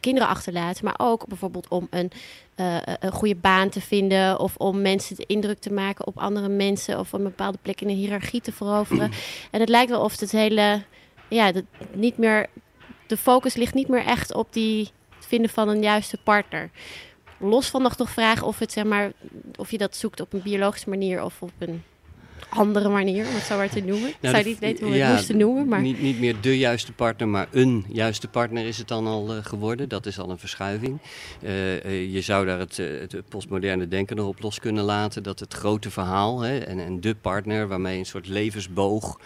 kinderen achterlaten. Maar ook bijvoorbeeld om een, uh, een goede baan te vinden... of om mensen de indruk te maken op andere mensen... of een bepaalde plek in de hiërarchie te veroveren. en het lijkt wel of het hele... ja, dat niet meer... de focus ligt niet meer echt op die het vinden van een juiste partner. Los van nog toch vragen of, het, zeg maar, of je dat zoekt op een biologische manier... of op een andere manier, om het zo maar te noemen. Ik Nou, zou de- niet weten hoe we ja, het moesten noemen, maar... Niet, niet meer de juiste partner, maar een juiste partner is het dan al eh, geworden. Dat is al een verschuiving. Eh, eh, je zou daar het, het postmoderne denken nog op los kunnen laten. Dat het grote verhaal hè, en, en de partner, waarmee een soort levensboog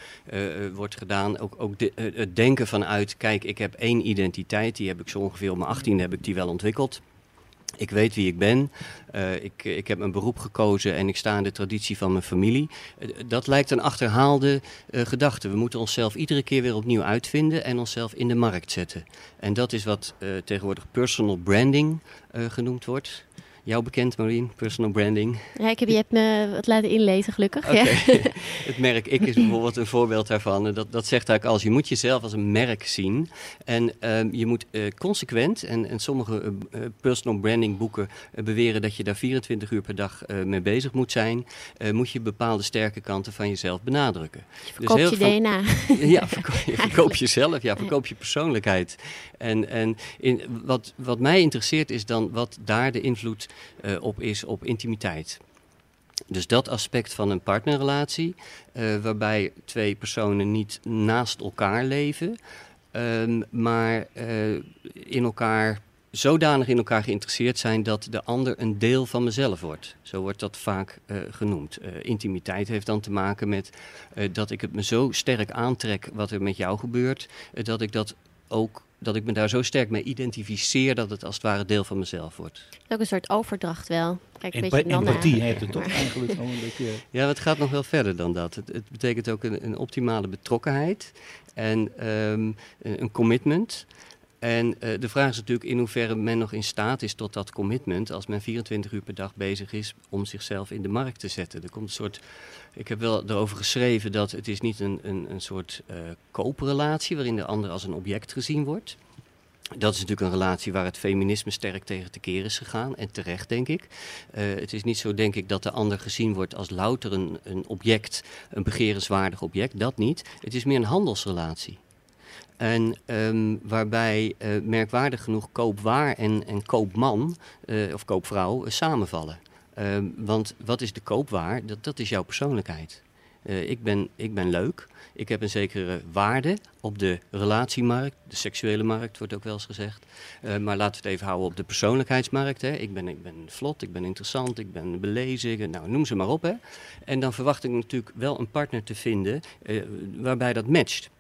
wordt gedaan. Ook, ook de- het denken vanuit, kijk, ik heb één identiteit. Die heb ik zo ongeveer op mijn 18 heb ik die wel ontwikkeld. Ik weet wie ik ben. Eh, ik, ik heb mijn beroep gekozen en ik sta in de traditie van mijn familie. Eh, dat lijkt een achterhaalde eh, gedachte. We moeten onszelf iedere keer weer opnieuw uitvinden en onszelf in de markt zetten. En dat is wat tegenwoordig personal branding genoemd wordt. Jou bekend, Marien, personal branding. Ja, ik heb, je hebt me wat laten inlezen, gelukkig. Ja. het merk ik is bijvoorbeeld een voorbeeld daarvan. En Dat, dat zegt eigenlijk als je moet jezelf als een merk zien. En ehm, je moet eh, consequent, en, en sommige eh, eh, personal branding boeken beweren dat je daar 24 uur per dag mee bezig moet zijn, moet je bepaalde sterke kanten van jezelf benadrukken. Verkoop heel je van- DNA. ja, verkoop, je verkoop jezelf, ja, verkoop je persoonlijkheid. En, en in, wat, wat mij interesseert is dan wat daar de invloed op is op intimiteit. Dus dat aspect van een partnerrelatie, eh, waarbij twee personen niet naast elkaar leven, ehm, maar eh, in elkaar zodanig in elkaar geïnteresseerd zijn dat de ander een deel van mezelf wordt. Zo wordt dat vaak eh, genoemd. Eh, intimiteit heeft dan te maken met eh, dat ik het me zo sterk aantrek wat er met jou gebeurt, eh, dat ik dat ook dat ik me daar zo sterk mee identificeer dat het als het ware deel van mezelf wordt. Het ook een soort overdracht wel. Kijk, een Empa- beetje empathie heeft het toch eigenlijk gewoon een beetje... Ja, het gaat nog wel verder dan dat. Het, het betekent ook een, een optimale betrokkenheid en ehm, een een commitment. En eh, de vraag is natuurlijk in hoeverre men nog in staat is tot dat commitment als men 24 uur per dag bezig is om zichzelf in de markt te zetten. Er komt een soort, ik heb wel erover geschreven dat het is niet een, een, een soort eh kooprelatie waarin de ander als een object gezien wordt. Dat is natuurlijk een relatie waar het feminisme sterk tegen te keren is gegaan. En terecht, denk ik. Eh, het is niet zo, denk ik, dat de ander gezien wordt als louter een, een object, een begerenswaardig object. Dat niet. Het is meer een handelsrelatie. En ehm, waarbij eh, merkwaardig genoeg koopwaar en, en koopman eh, of koopvrouw eh, samenvallen. Ehm, want wat is de koopwaar? Dat, dat is jouw persoonlijkheid. Ik, ben, ik ben leuk. Ik heb een zekere waarde op de relatiemarkt. De seksuele markt wordt ook wel eens gezegd. Maar laten we het even houden op de persoonlijkheidsmarkt. Hè. Ik, ben, ik ben vlot, ik ben interessant, ik ben belezen. nou, noem ze maar op. Hè. En dan verwacht ik natuurlijk wel een partner te vinden waarbij dat matcht.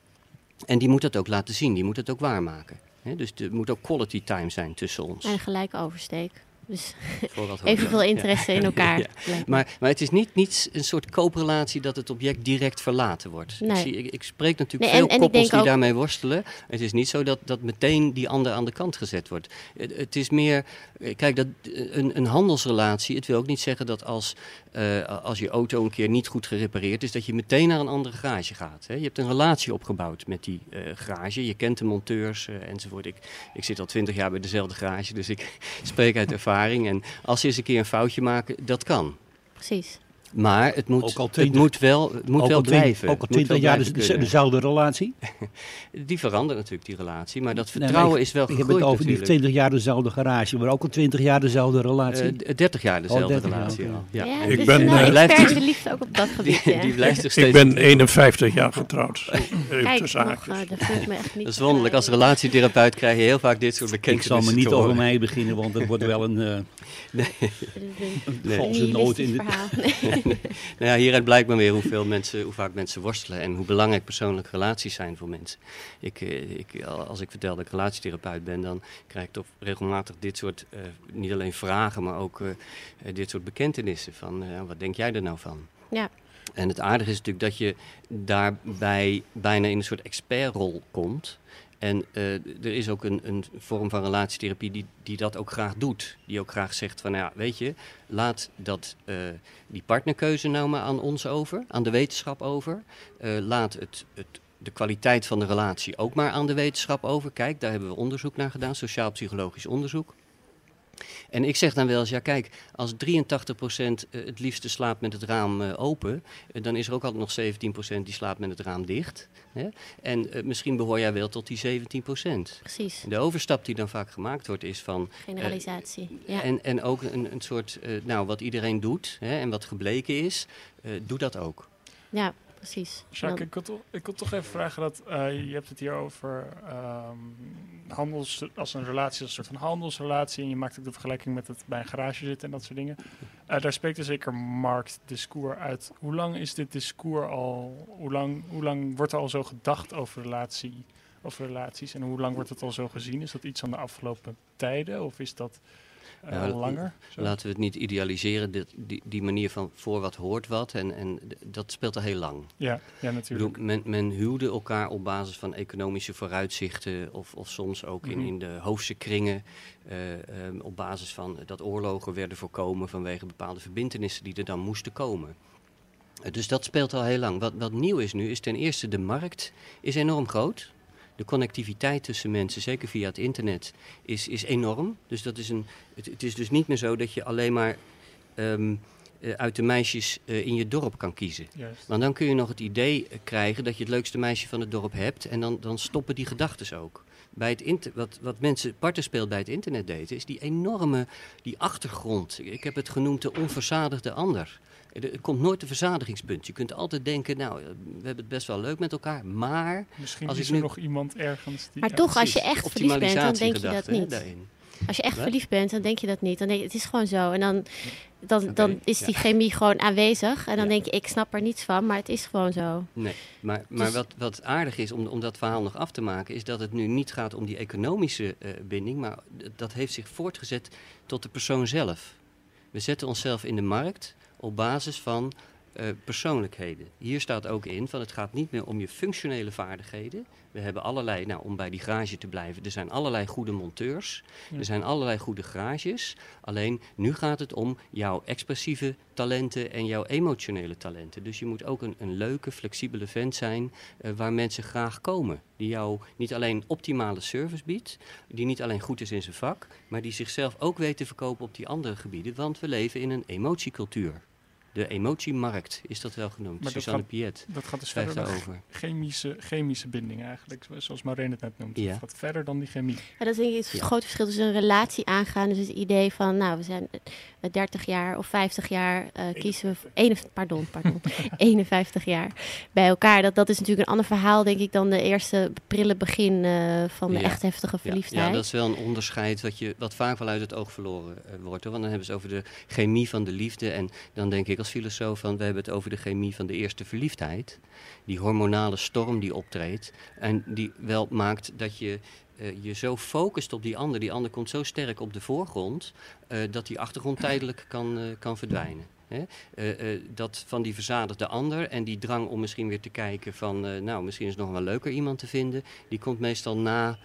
En die moet dat ook laten zien, die moet het ook waarmaken. Dus er moet ook quality time zijn tussen ons. En een gelijke oversteek. Dus evenveel interesse in elkaar. Ja. Maar, maar het is niet, niet een soort kooprelatie dat het object direct verlaten wordt. Nee. Ik, zie, ik, ik spreek natuurlijk Nee, veel en koppels die ook- daarmee worstelen. Het is niet zo dat, dat meteen die ander aan de kant gezet wordt. Het, het is meer, eh, kijk, dat, eh, een, een handelsrelatie, het wil ook niet zeggen dat als, eh, als je auto een keer niet goed gerepareerd is, dat je meteen naar een andere garage gaat. Hè. Je hebt een relatie opgebouwd met die eh, garage. Je kent de monteurs enzovoort. Ik, ik zit al twintig jaar bij dezelfde garage, dus ik spreek uit ervaring. En als ze eens een keer een foutje maken, dat kan. Precies. Maar het moet, Ook al het 20 moet wel, het moet ook wel al twintig- blijven. Ook al twintig jaar dezelfde relatie. Die verandert natuurlijk, die relatie. Maar dat Nee, vertrouwen ik- is wel Ik heb gegroeid het over die. 20 jaar dezelfde garage, maar ook al 20 jaar dezelfde relatie. Eh, d- 30 jaar dezelfde 30 jaar, relatie. Ja. Ja, Ik dus ben, een eh, blijft- in de liefde ook op dat gebied. Die, blijft er steeds. Ik ben 51 jaar getrouwd. Kijk, nog, eh, dat voelt me echt niet. Dat is wonderlijk. Als relatietherapeut krijg je heel vaak dit soort ik bekentenissen zal me niet over mij beginnen, want dat wordt wel een eh Een Nee. valse noot in de... Nou ja, hieruit blijkt maar weer hoeveel mensen, hoe vaak mensen worstelen en hoe belangrijk persoonlijke relaties zijn voor mensen. Ik, eh, ik, als ik vertel dat ik relatietherapeut ben, dan krijg ik toch regelmatig dit soort, eh, niet alleen vragen, maar ook eh, dit soort bekentenissen van, wat denk jij er nou van? Ja. En het aardige is natuurlijk dat je daarbij bijna in een soort expertrol komt. En eh, er is ook een, een vorm van relatietherapie die, die dat ook graag doet. Die ook graag zegt van, nou ja, weet je, laat dat, eh, die partnerkeuze nou maar aan ons over, aan de wetenschap over. Eh, laat het, het, de kwaliteit van de relatie ook maar aan de wetenschap over. Kijk, daar hebben we onderzoek naar gedaan, sociaal-psychologisch onderzoek. En ik zeg dan wel eens, ja kijk, als 83% het liefste slaapt met het raam eh, open, eh, dan is er ook altijd nog 17% die slaapt met het raam dicht. Hè? En eh, misschien behoor jij wel tot die 17%. Precies. De overstap die dan vaak gemaakt wordt is van... Generalisatie. ja. En, en ook een, een soort, eh, nou wat iedereen doet hè, en wat gebleken is, eh, doe dat ook. ja, precies. Dan- ik wil, toch, ik wil toch even vragen dat eh, je hebt het hier over ehm, handels als een relatie, als een soort van handelsrelatie. En je maakt ook de vergelijking met het bij een garage zitten en dat soort dingen. Eh, daar spreekt er zeker marktdiscours uit. Hoe lang is dit discours al? Hoe lang, hoe lang wordt er al zo gedacht over relatie? Over relaties en hoe lang wordt het al zo gezien? Is dat iets van de afgelopen tijden of is dat Ja, dat- langer? Zo. Laten we het niet idealiseren, dit, die, die manier van voor wat hoort wat. En, en dat speelt al heel lang. Ja, ja, bedoel, natuurlijk. men, men huwde elkaar op basis van economische vooruitzichten, of, of soms ook in, Mhm. in de hoofdse kringen, eh, ehm, op basis van dat oorlogen werden voorkomen vanwege bepaalde verbindenissen die er dan moesten komen. Eh, dus dat speelt al heel lang. Wat, wat nieuw is nu, is ten eerste de markt is enorm groot. De connectiviteit tussen mensen, zeker via het internet, is, is enorm. Dus dat is een, het, het is dus niet meer zo dat je alleen maar ehm, eh, uit de meisjes eh, in je dorp kan kiezen. Juist. Want dan kun je nog het idee eh, krijgen dat je het leukste meisje van het dorp hebt. En dan, dan stoppen die gedachten ook. Bij het inter wat, wat mensen partenspeel bij het internet deden, is die enorme die achtergrond. Ik heb het genoemd de onverzadigde ander. Er, er komt nooit een verzadigingspunt. Je kunt altijd denken, nou, eh, we hebben het best wel leuk met elkaar, maar... Misschien als is ik er nu- nog iemand ergens die... Maar toch, als je echt verliefd bent, dan denk je dat hè, niet. daarin. Als je echt Wat? verliefd bent, dan denk je dat niet. Dan denk je, het is gewoon zo. En dan, dan, dan is die ja. chemie gewoon aanwezig. En dan Ja. denk je, ik snap er niets van, maar het is gewoon zo. Nee, maar, maar Dus- wat, wat aardig is om, om dat verhaal nog af te maken, is dat het nu niet gaat om die economische eh, binding, maar dat heeft zich voortgezet tot de persoon zelf. We zetten onszelf in de markt op basis van eh, persoonlijkheden. Hier staat ook in van het gaat niet meer om je functionele vaardigheden. We hebben allerlei, nou om bij die garage te blijven, er zijn allerlei goede monteurs, Ja. er zijn allerlei goede garages. Alleen nu gaat het om jouw expressieve talenten en jouw emotionele talenten. Dus je moet ook een, een leuke, flexibele vent zijn eh, waar mensen graag komen. Die jou niet alleen optimale service biedt, die niet alleen goed is in zijn vak, maar die zichzelf ook weet te verkopen op die andere gebieden. Want we leven in een emotiecultuur. De emotiemarkt is dat wel genoemd. Maar dat Susanne gaat- Piet Dat gaat dus verder dan daarover. chemische, chemische binding eigenlijk, zoals Maureen het net noemt. Ja. Het gaat verder dan die chemie. Ja, dat is denk ik het Ja. grote verschil tussen een relatie aangaan. Dus het idee van, nou, we zijn 30 jaar of 50 jaar eh, kiezen we... voor- ene- pardon, pardon. 51 jaar bij elkaar. Dat, dat is natuurlijk een ander verhaal, denk ik, dan de eerste prille begin eh, van de Ja. echt heftige verliefdheid. ja, dat is wel een onderscheid wat, je, wat vaak wel uit het oog verloren eh, wordt. Hoor. Want dan hebben ze het over de chemie van de liefde. En dan denk ik als filosoof van, we hebben het over de chemie van de eerste verliefdheid. Die hormonale storm die optreedt. En die wel maakt dat je eh, je zo focust op die ander, die ander komt zo sterk op de voorgrond, eh, dat die achtergrond tijdelijk kan, eh, kan verdwijnen. Hè? Dat van die verzadigde ander en die drang om misschien weer te kijken van, nou, misschien is het nog wel leuker iemand te vinden, die komt meestal na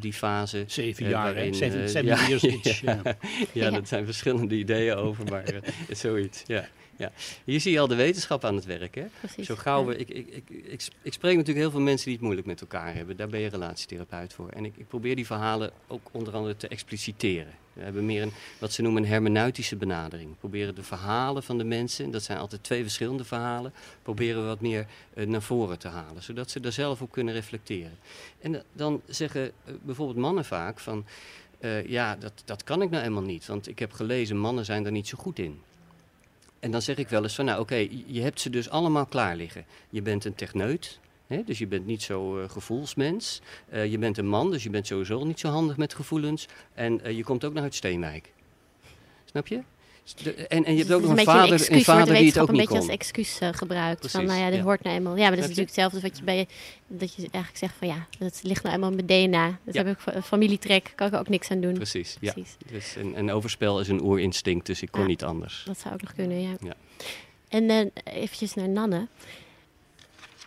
die fase. Zeven jaar, hè? waarin, Seven, eh, seven ja, ja. ja. Ja, Ja. dat zijn verschillende ideeën over, maar zoiets. Ja, ja. Hier zie je al de wetenschap aan het werk. Hè? Precies. Zo gauw Ja. we, ik, ik, ik, ik, spreek natuurlijk heel veel mensen die het moeilijk met elkaar hebben. Daar ben je relatietherapeut voor. En ik, ik probeer die verhalen ook onder andere te expliciteren. We hebben meer een, wat ze noemen een hermeneutische benadering. We proberen de verhalen van de mensen, dat zijn altijd twee verschillende verhalen, proberen we wat meer eh, naar voren te halen. Zodat ze daar zelf op kunnen reflecteren. En eh, dan zeggen eh, bijvoorbeeld mannen vaak van, ja, dat, dat kan ik nou helemaal niet. Want ik heb gelezen, mannen zijn daar niet zo goed in. En dan zeg ik wel eens van, nou oké, je hebt ze dus allemaal klaar liggen. Je bent een techneut, dus je bent niet zo eh, gevoelsmens. Eh, je bent een man, dus je bent sowieso niet zo handig met gevoelens. En eh, je komt ook nog uit Steenwijk. Snap je? De- en, en je hebt ook nog een beetje vader, een wordt vader de die het ook een beetje kon. als excuus eh, gebruikt. van, nou ja, dit ja. hoort nou eenmaal. Ja, maar dat is natuurlijk hetzelfde als wat je bij dat je eigenlijk zegt van ja, dat ligt nou eenmaal in mijn DNA. Dat Ja. heb ik fa- familietrek, kan ik er ook niks aan doen. Precies, ja. Precies. Dus een, een overspel is een oerinstinct, dus ik kon Ja. niet anders. Dat zou ook nog kunnen, ja. Ja. En uh, eventjes naar Nanne.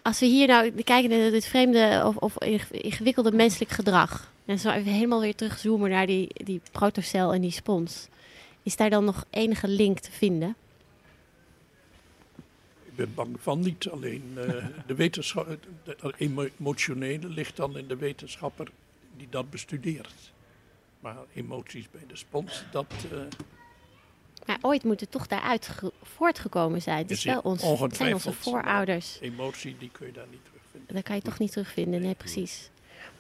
Als we hier nou kijken naar dit vreemde of, of ingewikkelde menselijk gedrag. En zo even helemaal weer terugzoomen naar die, die protocel en die spons. Is daar dan nog enige link te vinden? Ik ben bang van niet. Alleen uh, de wetenschap, het emotionele ligt dan in de wetenschapper die dat bestudeert. Maar emoties bij de spons, dat... Uh, maar ooit moet het toch daaruit voortgekomen zijn. Het is wel ons, zijn onze voorouders. Emotie, die kun je daar niet terugvinden. Dat kan je toch niet terugvinden, nee, precies.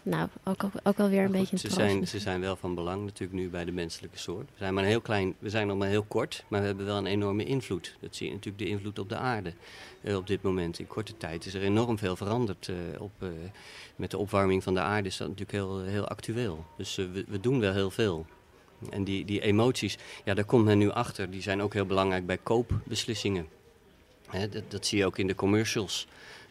Nou, ook, ook, ook wel weer een goed, beetje ze een zijn, ze zijn wel van belang natuurlijk nu bij de menselijke soort. We zijn maar een heel klein, we zijn nog maar heel kort, maar we hebben wel een enorme invloed. Dat zie je natuurlijk de invloed op de aarde uh, op dit moment. In korte tijd is er enorm veel veranderd. Uh, op, uh, met de opwarming van de aarde is dat natuurlijk heel, heel actueel. Dus we, we doen wel heel veel. En die, die emoties, ja, daar komt men nu achter. Die zijn ook heel belangrijk bij koopbeslissingen. Hè, dat, dat zie je ook in de commercials.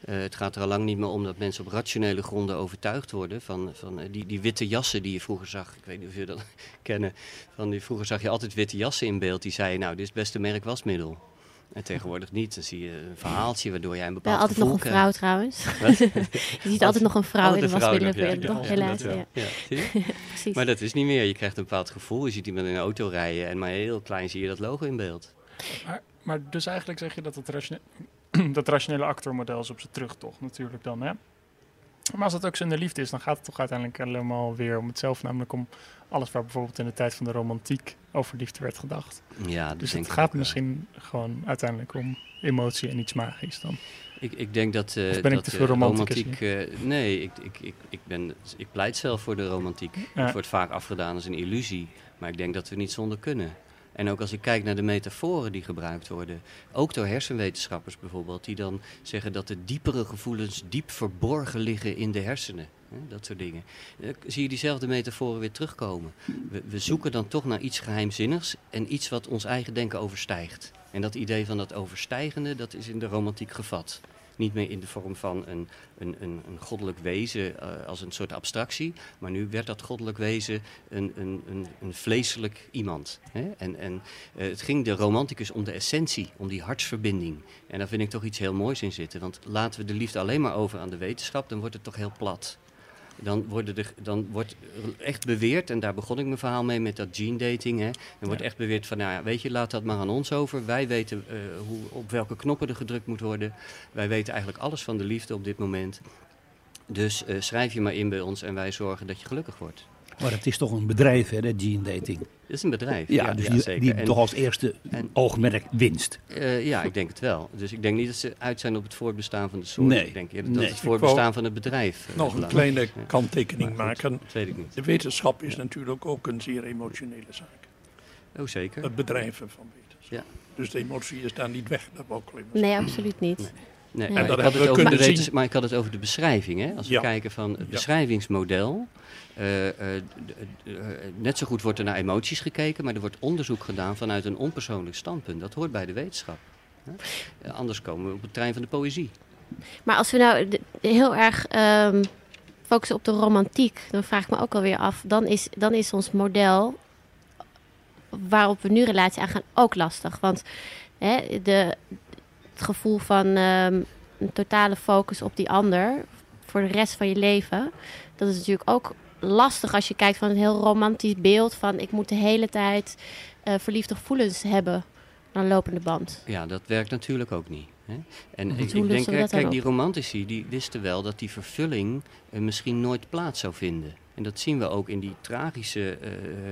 Uh, het gaat er al lang niet meer om dat mensen op rationele gronden overtuigd worden. Van, van uh, die, die witte jassen die je vroeger zag. Ik weet niet of jullie dat kennen. Van die, vroeger zag je altijd witte jassen in beeld. Die zeiden, nou, dit is het beste merk wasmiddel. En tegenwoordig niet. Dan zie je een verhaaltje waardoor jij een bepaald Wel altijd nog een krijgt. vrouw trouwens. je ziet altijd nog een vrouw in de wasmiddelen. Ja, helaas. Ja. Ja, Precies. Maar dat is niet meer. Je krijgt een bepaald gevoel. Je ziet iemand in een auto rijden. En maar heel klein zie je dat logo in beeld. Maar, maar dus eigenlijk zeg je dat het ratione dat rationele actormodel is op zijn terugtocht natuurlijk dan, hè? Maar als het ook zo in de liefde is, dan gaat het toch uiteindelijk helemaal weer om hetzelfde. Namelijk om alles waar bijvoorbeeld in de tijd van de romantiek over liefde werd gedacht. Ja, dus het gaat misschien gewoon uiteindelijk om emotie en iets magisch dan. Ik, ik denk dat. Uh, of ben dat, ik te veel romantiek? Uh, nee, ik, ik, ik, ik, ben, ik pleit zelf voor de romantiek. Ja. Het wordt vaak afgedaan als een illusie. Maar ik denk dat we niet zonder kunnen. En ook als ik kijk naar de metaforen die gebruikt worden, ook door hersenwetenschappers bijvoorbeeld, die dan zeggen dat de diepere gevoelens diep verborgen liggen in de hersenen. Dat soort dingen. Dan zie je diezelfde metaforen weer terugkomen. We, we, zoeken dan toch naar iets geheimzinnigs en iets wat ons eigen denken overstijgt. En dat idee van dat overstijgende, dat is in de romantiek gevat. Niet meer in de vorm van een, een, een, een goddelijk wezen uh, als een soort abstractie. Maar nu werd dat goddelijk wezen een, een, een, een vleeselijk iemand. Hè? En, en uh, het ging de romanticus om de essentie, om die hartsverbinding. En daar vind ik toch iets heel moois in zitten. Want laten we de liefde alleen maar over aan de wetenschap, dan wordt het toch heel plat. Dan, worden er, dan wordt echt beweerd, en daar begon ik mijn verhaal mee met dat gene dating. Hè, ja. wordt echt beweerd van, nou ja, weet je, laat dat maar aan ons over. Wij weten uh, hoe, op welke knoppen er gedrukt moet worden. Wij weten eigenlijk alles van de liefde op dit moment. Dus uh, schrijf je maar in bij ons en wij zorgen dat je gelukkig wordt. Maar het is toch een bedrijf, hè, de gene dating? Het is een bedrijf. Ja, ja dus ja, die, die en, toch als eerste en, oogmerk winst. Uh, ja, ik denk het wel. Dus ik denk niet dat ze uit zijn op het voortbestaan van de soort. Nee. Ik denk eerder nee. dat het voortbestaan van het bedrijf. Uh, nog een kleine kanttekening maken. Goed, dat weet ik niet. De wetenschap is ja. natuurlijk ook een zeer emotionele zaak. Oh, zeker. Het bedrijven van wetenschap. Ja. Dus de emotie is daar niet weg. Dat ook alleen nee, absoluut niet. Nee. Nee, en dat ik had het we over de zien. maar ik had het over de beschrijving. Hè? Als we Ja. kijken van het beschrijvingsmodel. eh, eh, eh, net zo goed wordt er naar emoties gekeken, maar er wordt onderzoek gedaan vanuit een onpersoonlijk standpunt. Dat hoort bij de wetenschap. hè. Anders komen we op het trein van de poëzie. Maar als we nou heel erg ehm, focussen op de romantiek, dan vraag ik me ook alweer af, dan is, dan is ons model waarop we nu relatie aangaan ook lastig. Want hè, de, het gevoel van ehm, een totale focus op die ander voor de rest van je leven, dat is natuurlijk ook lastig als je kijkt van een heel romantisch beeld van ik moet de hele tijd eh, verliefde gevoelens hebben aan lopende band. Ja, dat werkt natuurlijk ook niet. Hè? En ik, ik denk, kijk, die romantici die wisten wel dat die vervulling eh, misschien nooit plaats zou vinden. En dat zien we ook in die tragische eh,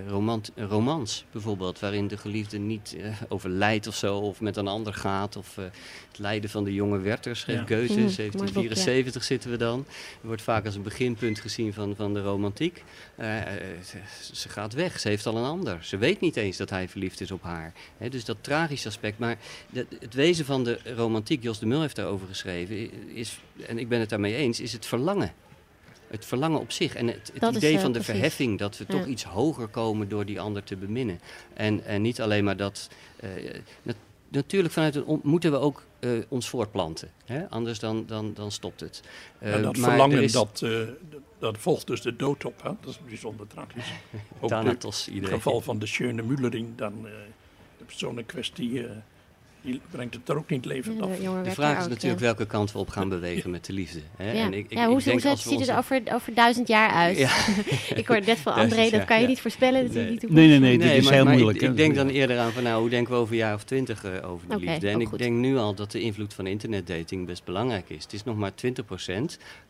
romant, romans bijvoorbeeld, waarin de geliefde niet eh, overlijdt of zo, of met een ander gaat. Of eh, het lijden van de jonge Werther schreef Ja. Goethe, Mhm, boek, 1774 zitten we dan. wordt vaak als een beginpunt gezien van, van de romantiek. Ze, gaat weg, ze heeft al een ander. Ze weet niet eens dat hij verliefd is op haar. Hè, dus dat tragische aspect. Maar de- het wezen van de romantiek, Jos de Mul heeft daarover geschreven, is, en ik ben het daarmee eens, is het verlangen. Het verlangen op zich. En het, het is, idee eh, van de precies. verheffing, dat we Ja. toch iets hoger komen door die ander te beminnen. En, en niet alleen maar dat. eh, nat- natuurlijk vanuit het on- moeten we ook eh, ons voortplanten. Hè? Anders dan, dan, dan stopt het. En Eh, dat maar verlangen, er is dat, eh, dat volgt dus de dood op. Hè? Dat is bijzonder tragisch. Ook Thanatos het geval van de Schöne Müllering, dan eh, de persoon in kwestie, eh, die brengt het er ook niet levend af. de vraag is natuurlijk ja. welke kant we op gaan bewegen met de liefde. Hè? Ja, En ik, ik, ja hoe, ik denk hoe als we ziet het er over, over duizend jaar uit? Ja. ik hoor net van Duizend André, dat kan je ja. niet voorspellen. Dat Nee. is niet Nee, nee, nee, dit Nee, is maar, heel maar moeilijk. Ik, denk dan eerder aan van nou, hoe denken we over een jaar of twintig eh, over de Oké, liefde. En ik goed. denk nu al dat de invloed van internetdating best belangrijk is. Het is nog maar 20%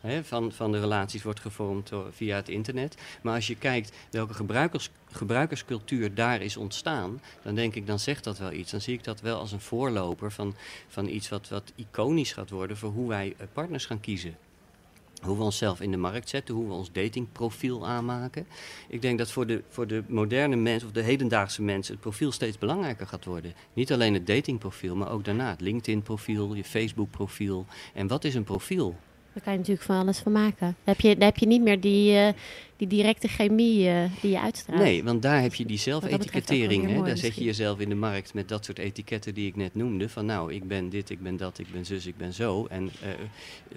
hè, van, van de relaties wordt gevormd door, via het internet. Maar als je kijkt welke gebruikers, gebruikerscultuur daar is ontstaan, dan denk ik, dan zegt dat wel iets. Dan zie ik dat wel als een voorloper van, van iets wat, wat iconisch gaat worden voor hoe wij eh, partners gaan kiezen. Hoe we onszelf in de markt zetten, hoe we ons datingprofiel aanmaken. Ik denk dat voor de, voor de moderne mens, of de hedendaagse mens, het profiel steeds belangrijker gaat worden. Niet alleen het datingprofiel, maar ook daarna het LinkedIn-profiel, je Facebook-profiel. En wat is een profiel? Daar kan je natuurlijk van alles van maken. Dan heb je, dan heb je niet meer die, eh, die directe chemie eh, die je uitstraalt. Nee, want daar heb je die zelfetikettering. Daar zet je jezelf in de markt met dat soort etiketten die ik net noemde. Van nou, ik ben dit, ik ben dat, ik ben zus, ik ben zo. En eh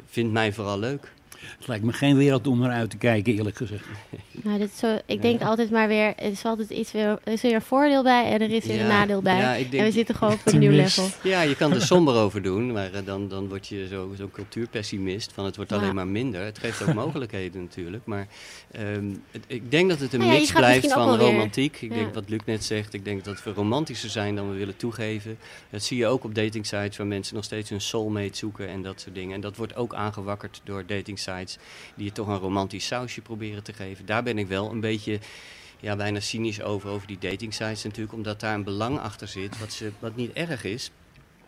vind mij vooral leuk. Het lijkt me geen wereld om naar uit te kijken, eerlijk gezegd. Nou, dit zo, ik denk altijd maar weer, er is altijd iets weer, er is weer een voordeel bij en er is weer een nadeel bij. ja, ik denk- en we zitten gewoon op een nieuw level. Ja, je kan er somber over doen, maar eh, dan, dan word je zo- zo'n cultuurpessimist. Van het wordt Ja. alleen maar minder. Het geeft ook mogelijkheden natuurlijk. Maar ehm, het- ik denk dat het een Nou mix blijft van romantiek. Ik ja. denk wat Luc net zegt. Ik denk dat we romantischer zijn dan we willen toegeven. Dat zie je ook op datingsites waar mensen nog steeds hun soulmate zoeken en dat soort dingen. En dat wordt ook aangewakkerd door die je toch een romantisch sausje proberen te geven. Daar ben ik wel een beetje ja, bijna cynisch over, over die datingsites natuurlijk. Omdat daar een belang achter zit, wat, ze, wat niet erg is.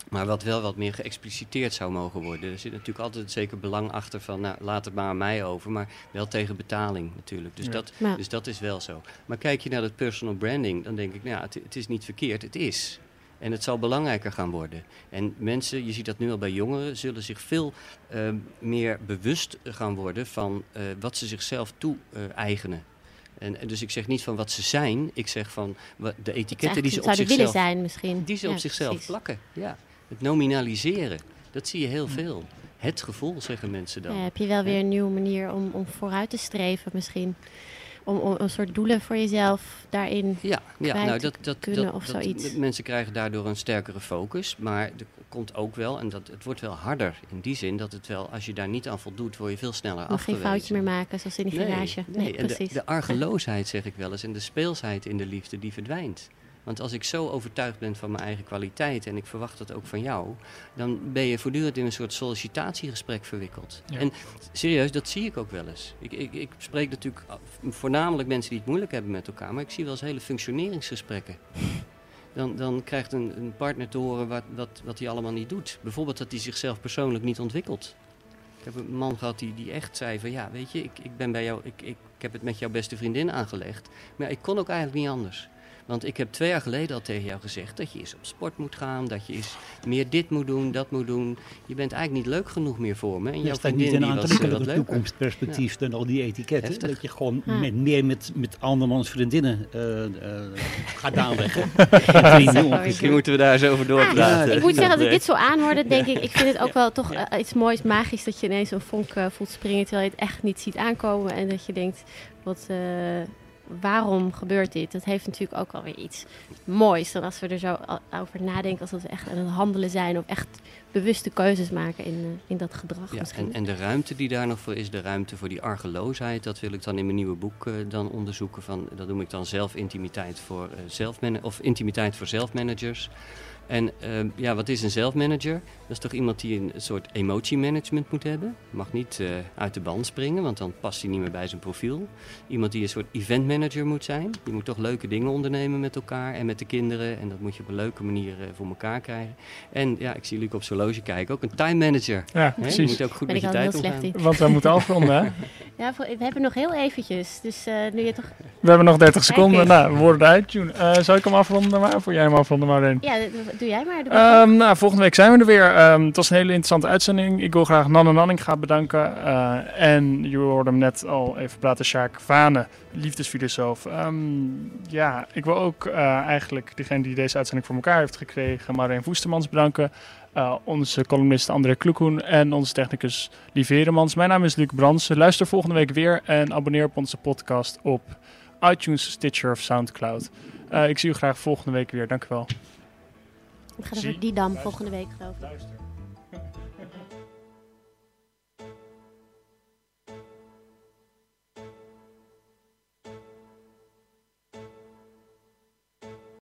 Maar wat wel wat meer geëxpliciteerd zou mogen worden. Er zit natuurlijk altijd zeker belang achter van, nou, laat het maar aan mij over. Maar wel tegen betaling natuurlijk. Dus, Ja. dat, dus dat is wel zo. Maar kijk je naar dat personal branding, dan denk ik, nou het is niet verkeerd, het is. En het zal belangrijker gaan worden. En mensen, je ziet dat nu al bij jongeren, zullen zich veel eh, meer bewust gaan worden van eh, wat ze zichzelf toe-eigenen. en, en dus ik zeg niet van wat ze zijn, ik zeg van de etiketten die ze op zichzelf zijn misschien. die ze Ja, op zichzelf precies. plakken. Ja. Het nominaliseren, dat zie je heel veel. Het gevoel, zeggen mensen dan. Ja, heb je wel weer een nieuwe manier om, om vooruit te streven misschien. Om, om een soort doelen voor jezelf daarin. Ja, ja nou, te dat, dat, kunnen dat, of zoiets. mensen krijgen daardoor een sterkere focus. Maar er komt ook wel, en dat, het wordt wel harder in die zin, dat het wel, als je daar niet aan voldoet, word je veel sneller geen afgewezen. foutje meer maken, zoals in die garage. Nee, Nee, en de, precies. de argeloosheid, zeg ik wel eens, en de speelsheid in de liefde, die verdwijnt. Want als ik zo overtuigd ben van mijn eigen kwaliteit en ik verwacht dat ook van jou, dan ben je voortdurend in een soort sollicitatiegesprek verwikkeld. Ja. En serieus, dat zie ik ook wel eens. Ik, ik, ik spreek natuurlijk voornamelijk mensen die het moeilijk hebben met elkaar, maar ik zie wel eens hele functioneringsgesprekken. Dan, dan krijgt een, een partner te horen wat, wat, wat hij allemaal niet doet. Bijvoorbeeld dat hij zichzelf persoonlijk niet ontwikkelt. Ik heb een man gehad die, die echt zei van ja, weet je, ik, ik ben bij jou, ik, ik, ik heb het met jouw beste vriendin aangelegd. Maar ik kon ook eigenlijk niet anders. Want ik heb twee jaar geleden al tegen jou gezegd dat je eens op sport moet gaan, dat je eens meer dit moet doen, dat moet doen. Je bent eigenlijk niet leuk genoeg meer voor me. En Dat staat niet in een eh, wat aantrekkelijke leuker. toekomstperspectief dan al die etiketten. Heftig. Dat je gewoon Ja. met, meer met, met andermans vriendinnen eh, eh, gaat aanleggen. Misschien moeten we daar eens over Ah, doorpraten. ik moet zeggen, als ik dit zo aanhoor, dan denk ik, ik vind het ook wel toch iets moois, magisch, dat je ineens een vonk voelt springen, terwijl je het echt niet ziet aankomen. En dat je denkt, wat, eh, waarom gebeurt dit? Dat heeft natuurlijk ook alweer iets moois. Dan als we er zo over nadenken, alsof we echt aan het handelen zijn of echt bewuste keuzes maken in, eh, in dat gedrag Ja, misschien. en, en de ruimte die daar nog voor is, de ruimte voor die argeloosheid, dat wil ik dan in mijn nieuwe boek eh, dan onderzoeken. Van, dat noem ik dan zelfintimiteit voor eh, zelfmana- of intimiteit voor zelfmanagers. En ehm, ja, wat is een zelfmanager? Dat is toch iemand die een soort emotiemanagement moet hebben. Mag niet eh, uit de band springen, want dan past hij niet meer bij zijn profiel. Iemand die een soort eventmanager moet zijn. Die moet toch leuke dingen ondernemen met elkaar en met de kinderen. En dat moet je op een leuke manier eh, voor elkaar krijgen. En ja, ik zie Luc op zijn horloge kijken, ook een time manager. Ja, Hè? Je precies. moet ook goed ben met ik je tijd slecht omgaan. in. Want we moeten afronden, hè? Ja, voor- we hebben nog heel eventjes. Dus eh, nu je toch... We hebben nog 30 seconden. Nou, we worden eruit. June. Eh, zal ik hem afronden, maar? Of wil jij hem afronden, Maureen? Ja, doe- jij maar. Ehm, nou, volgende week zijn we er weer. Ehm, het was een hele interessante uitzending. Ik wil graag Nanne Nanninga bedanken. Eh, en je hoorde hem net al even praten, Sjaak Vane, liefdesfilosoof. Ehm, ja, ik wil ook eh, eigenlijk degene die deze uitzending voor elkaar heeft gekregen, Maureen Voestermans, bedanken. Eh, onze columnist André Kloekhoen en onze technicus Heremans. Mijn naam is Luc Bransen. Luister volgende week weer en abonneer op onze podcast op iTunes, Stitcher of Soundcloud. Ik zie u graag volgende week weer. Dank u wel. Gaat Zie- over die dam volgende week, geloof ik. Luister.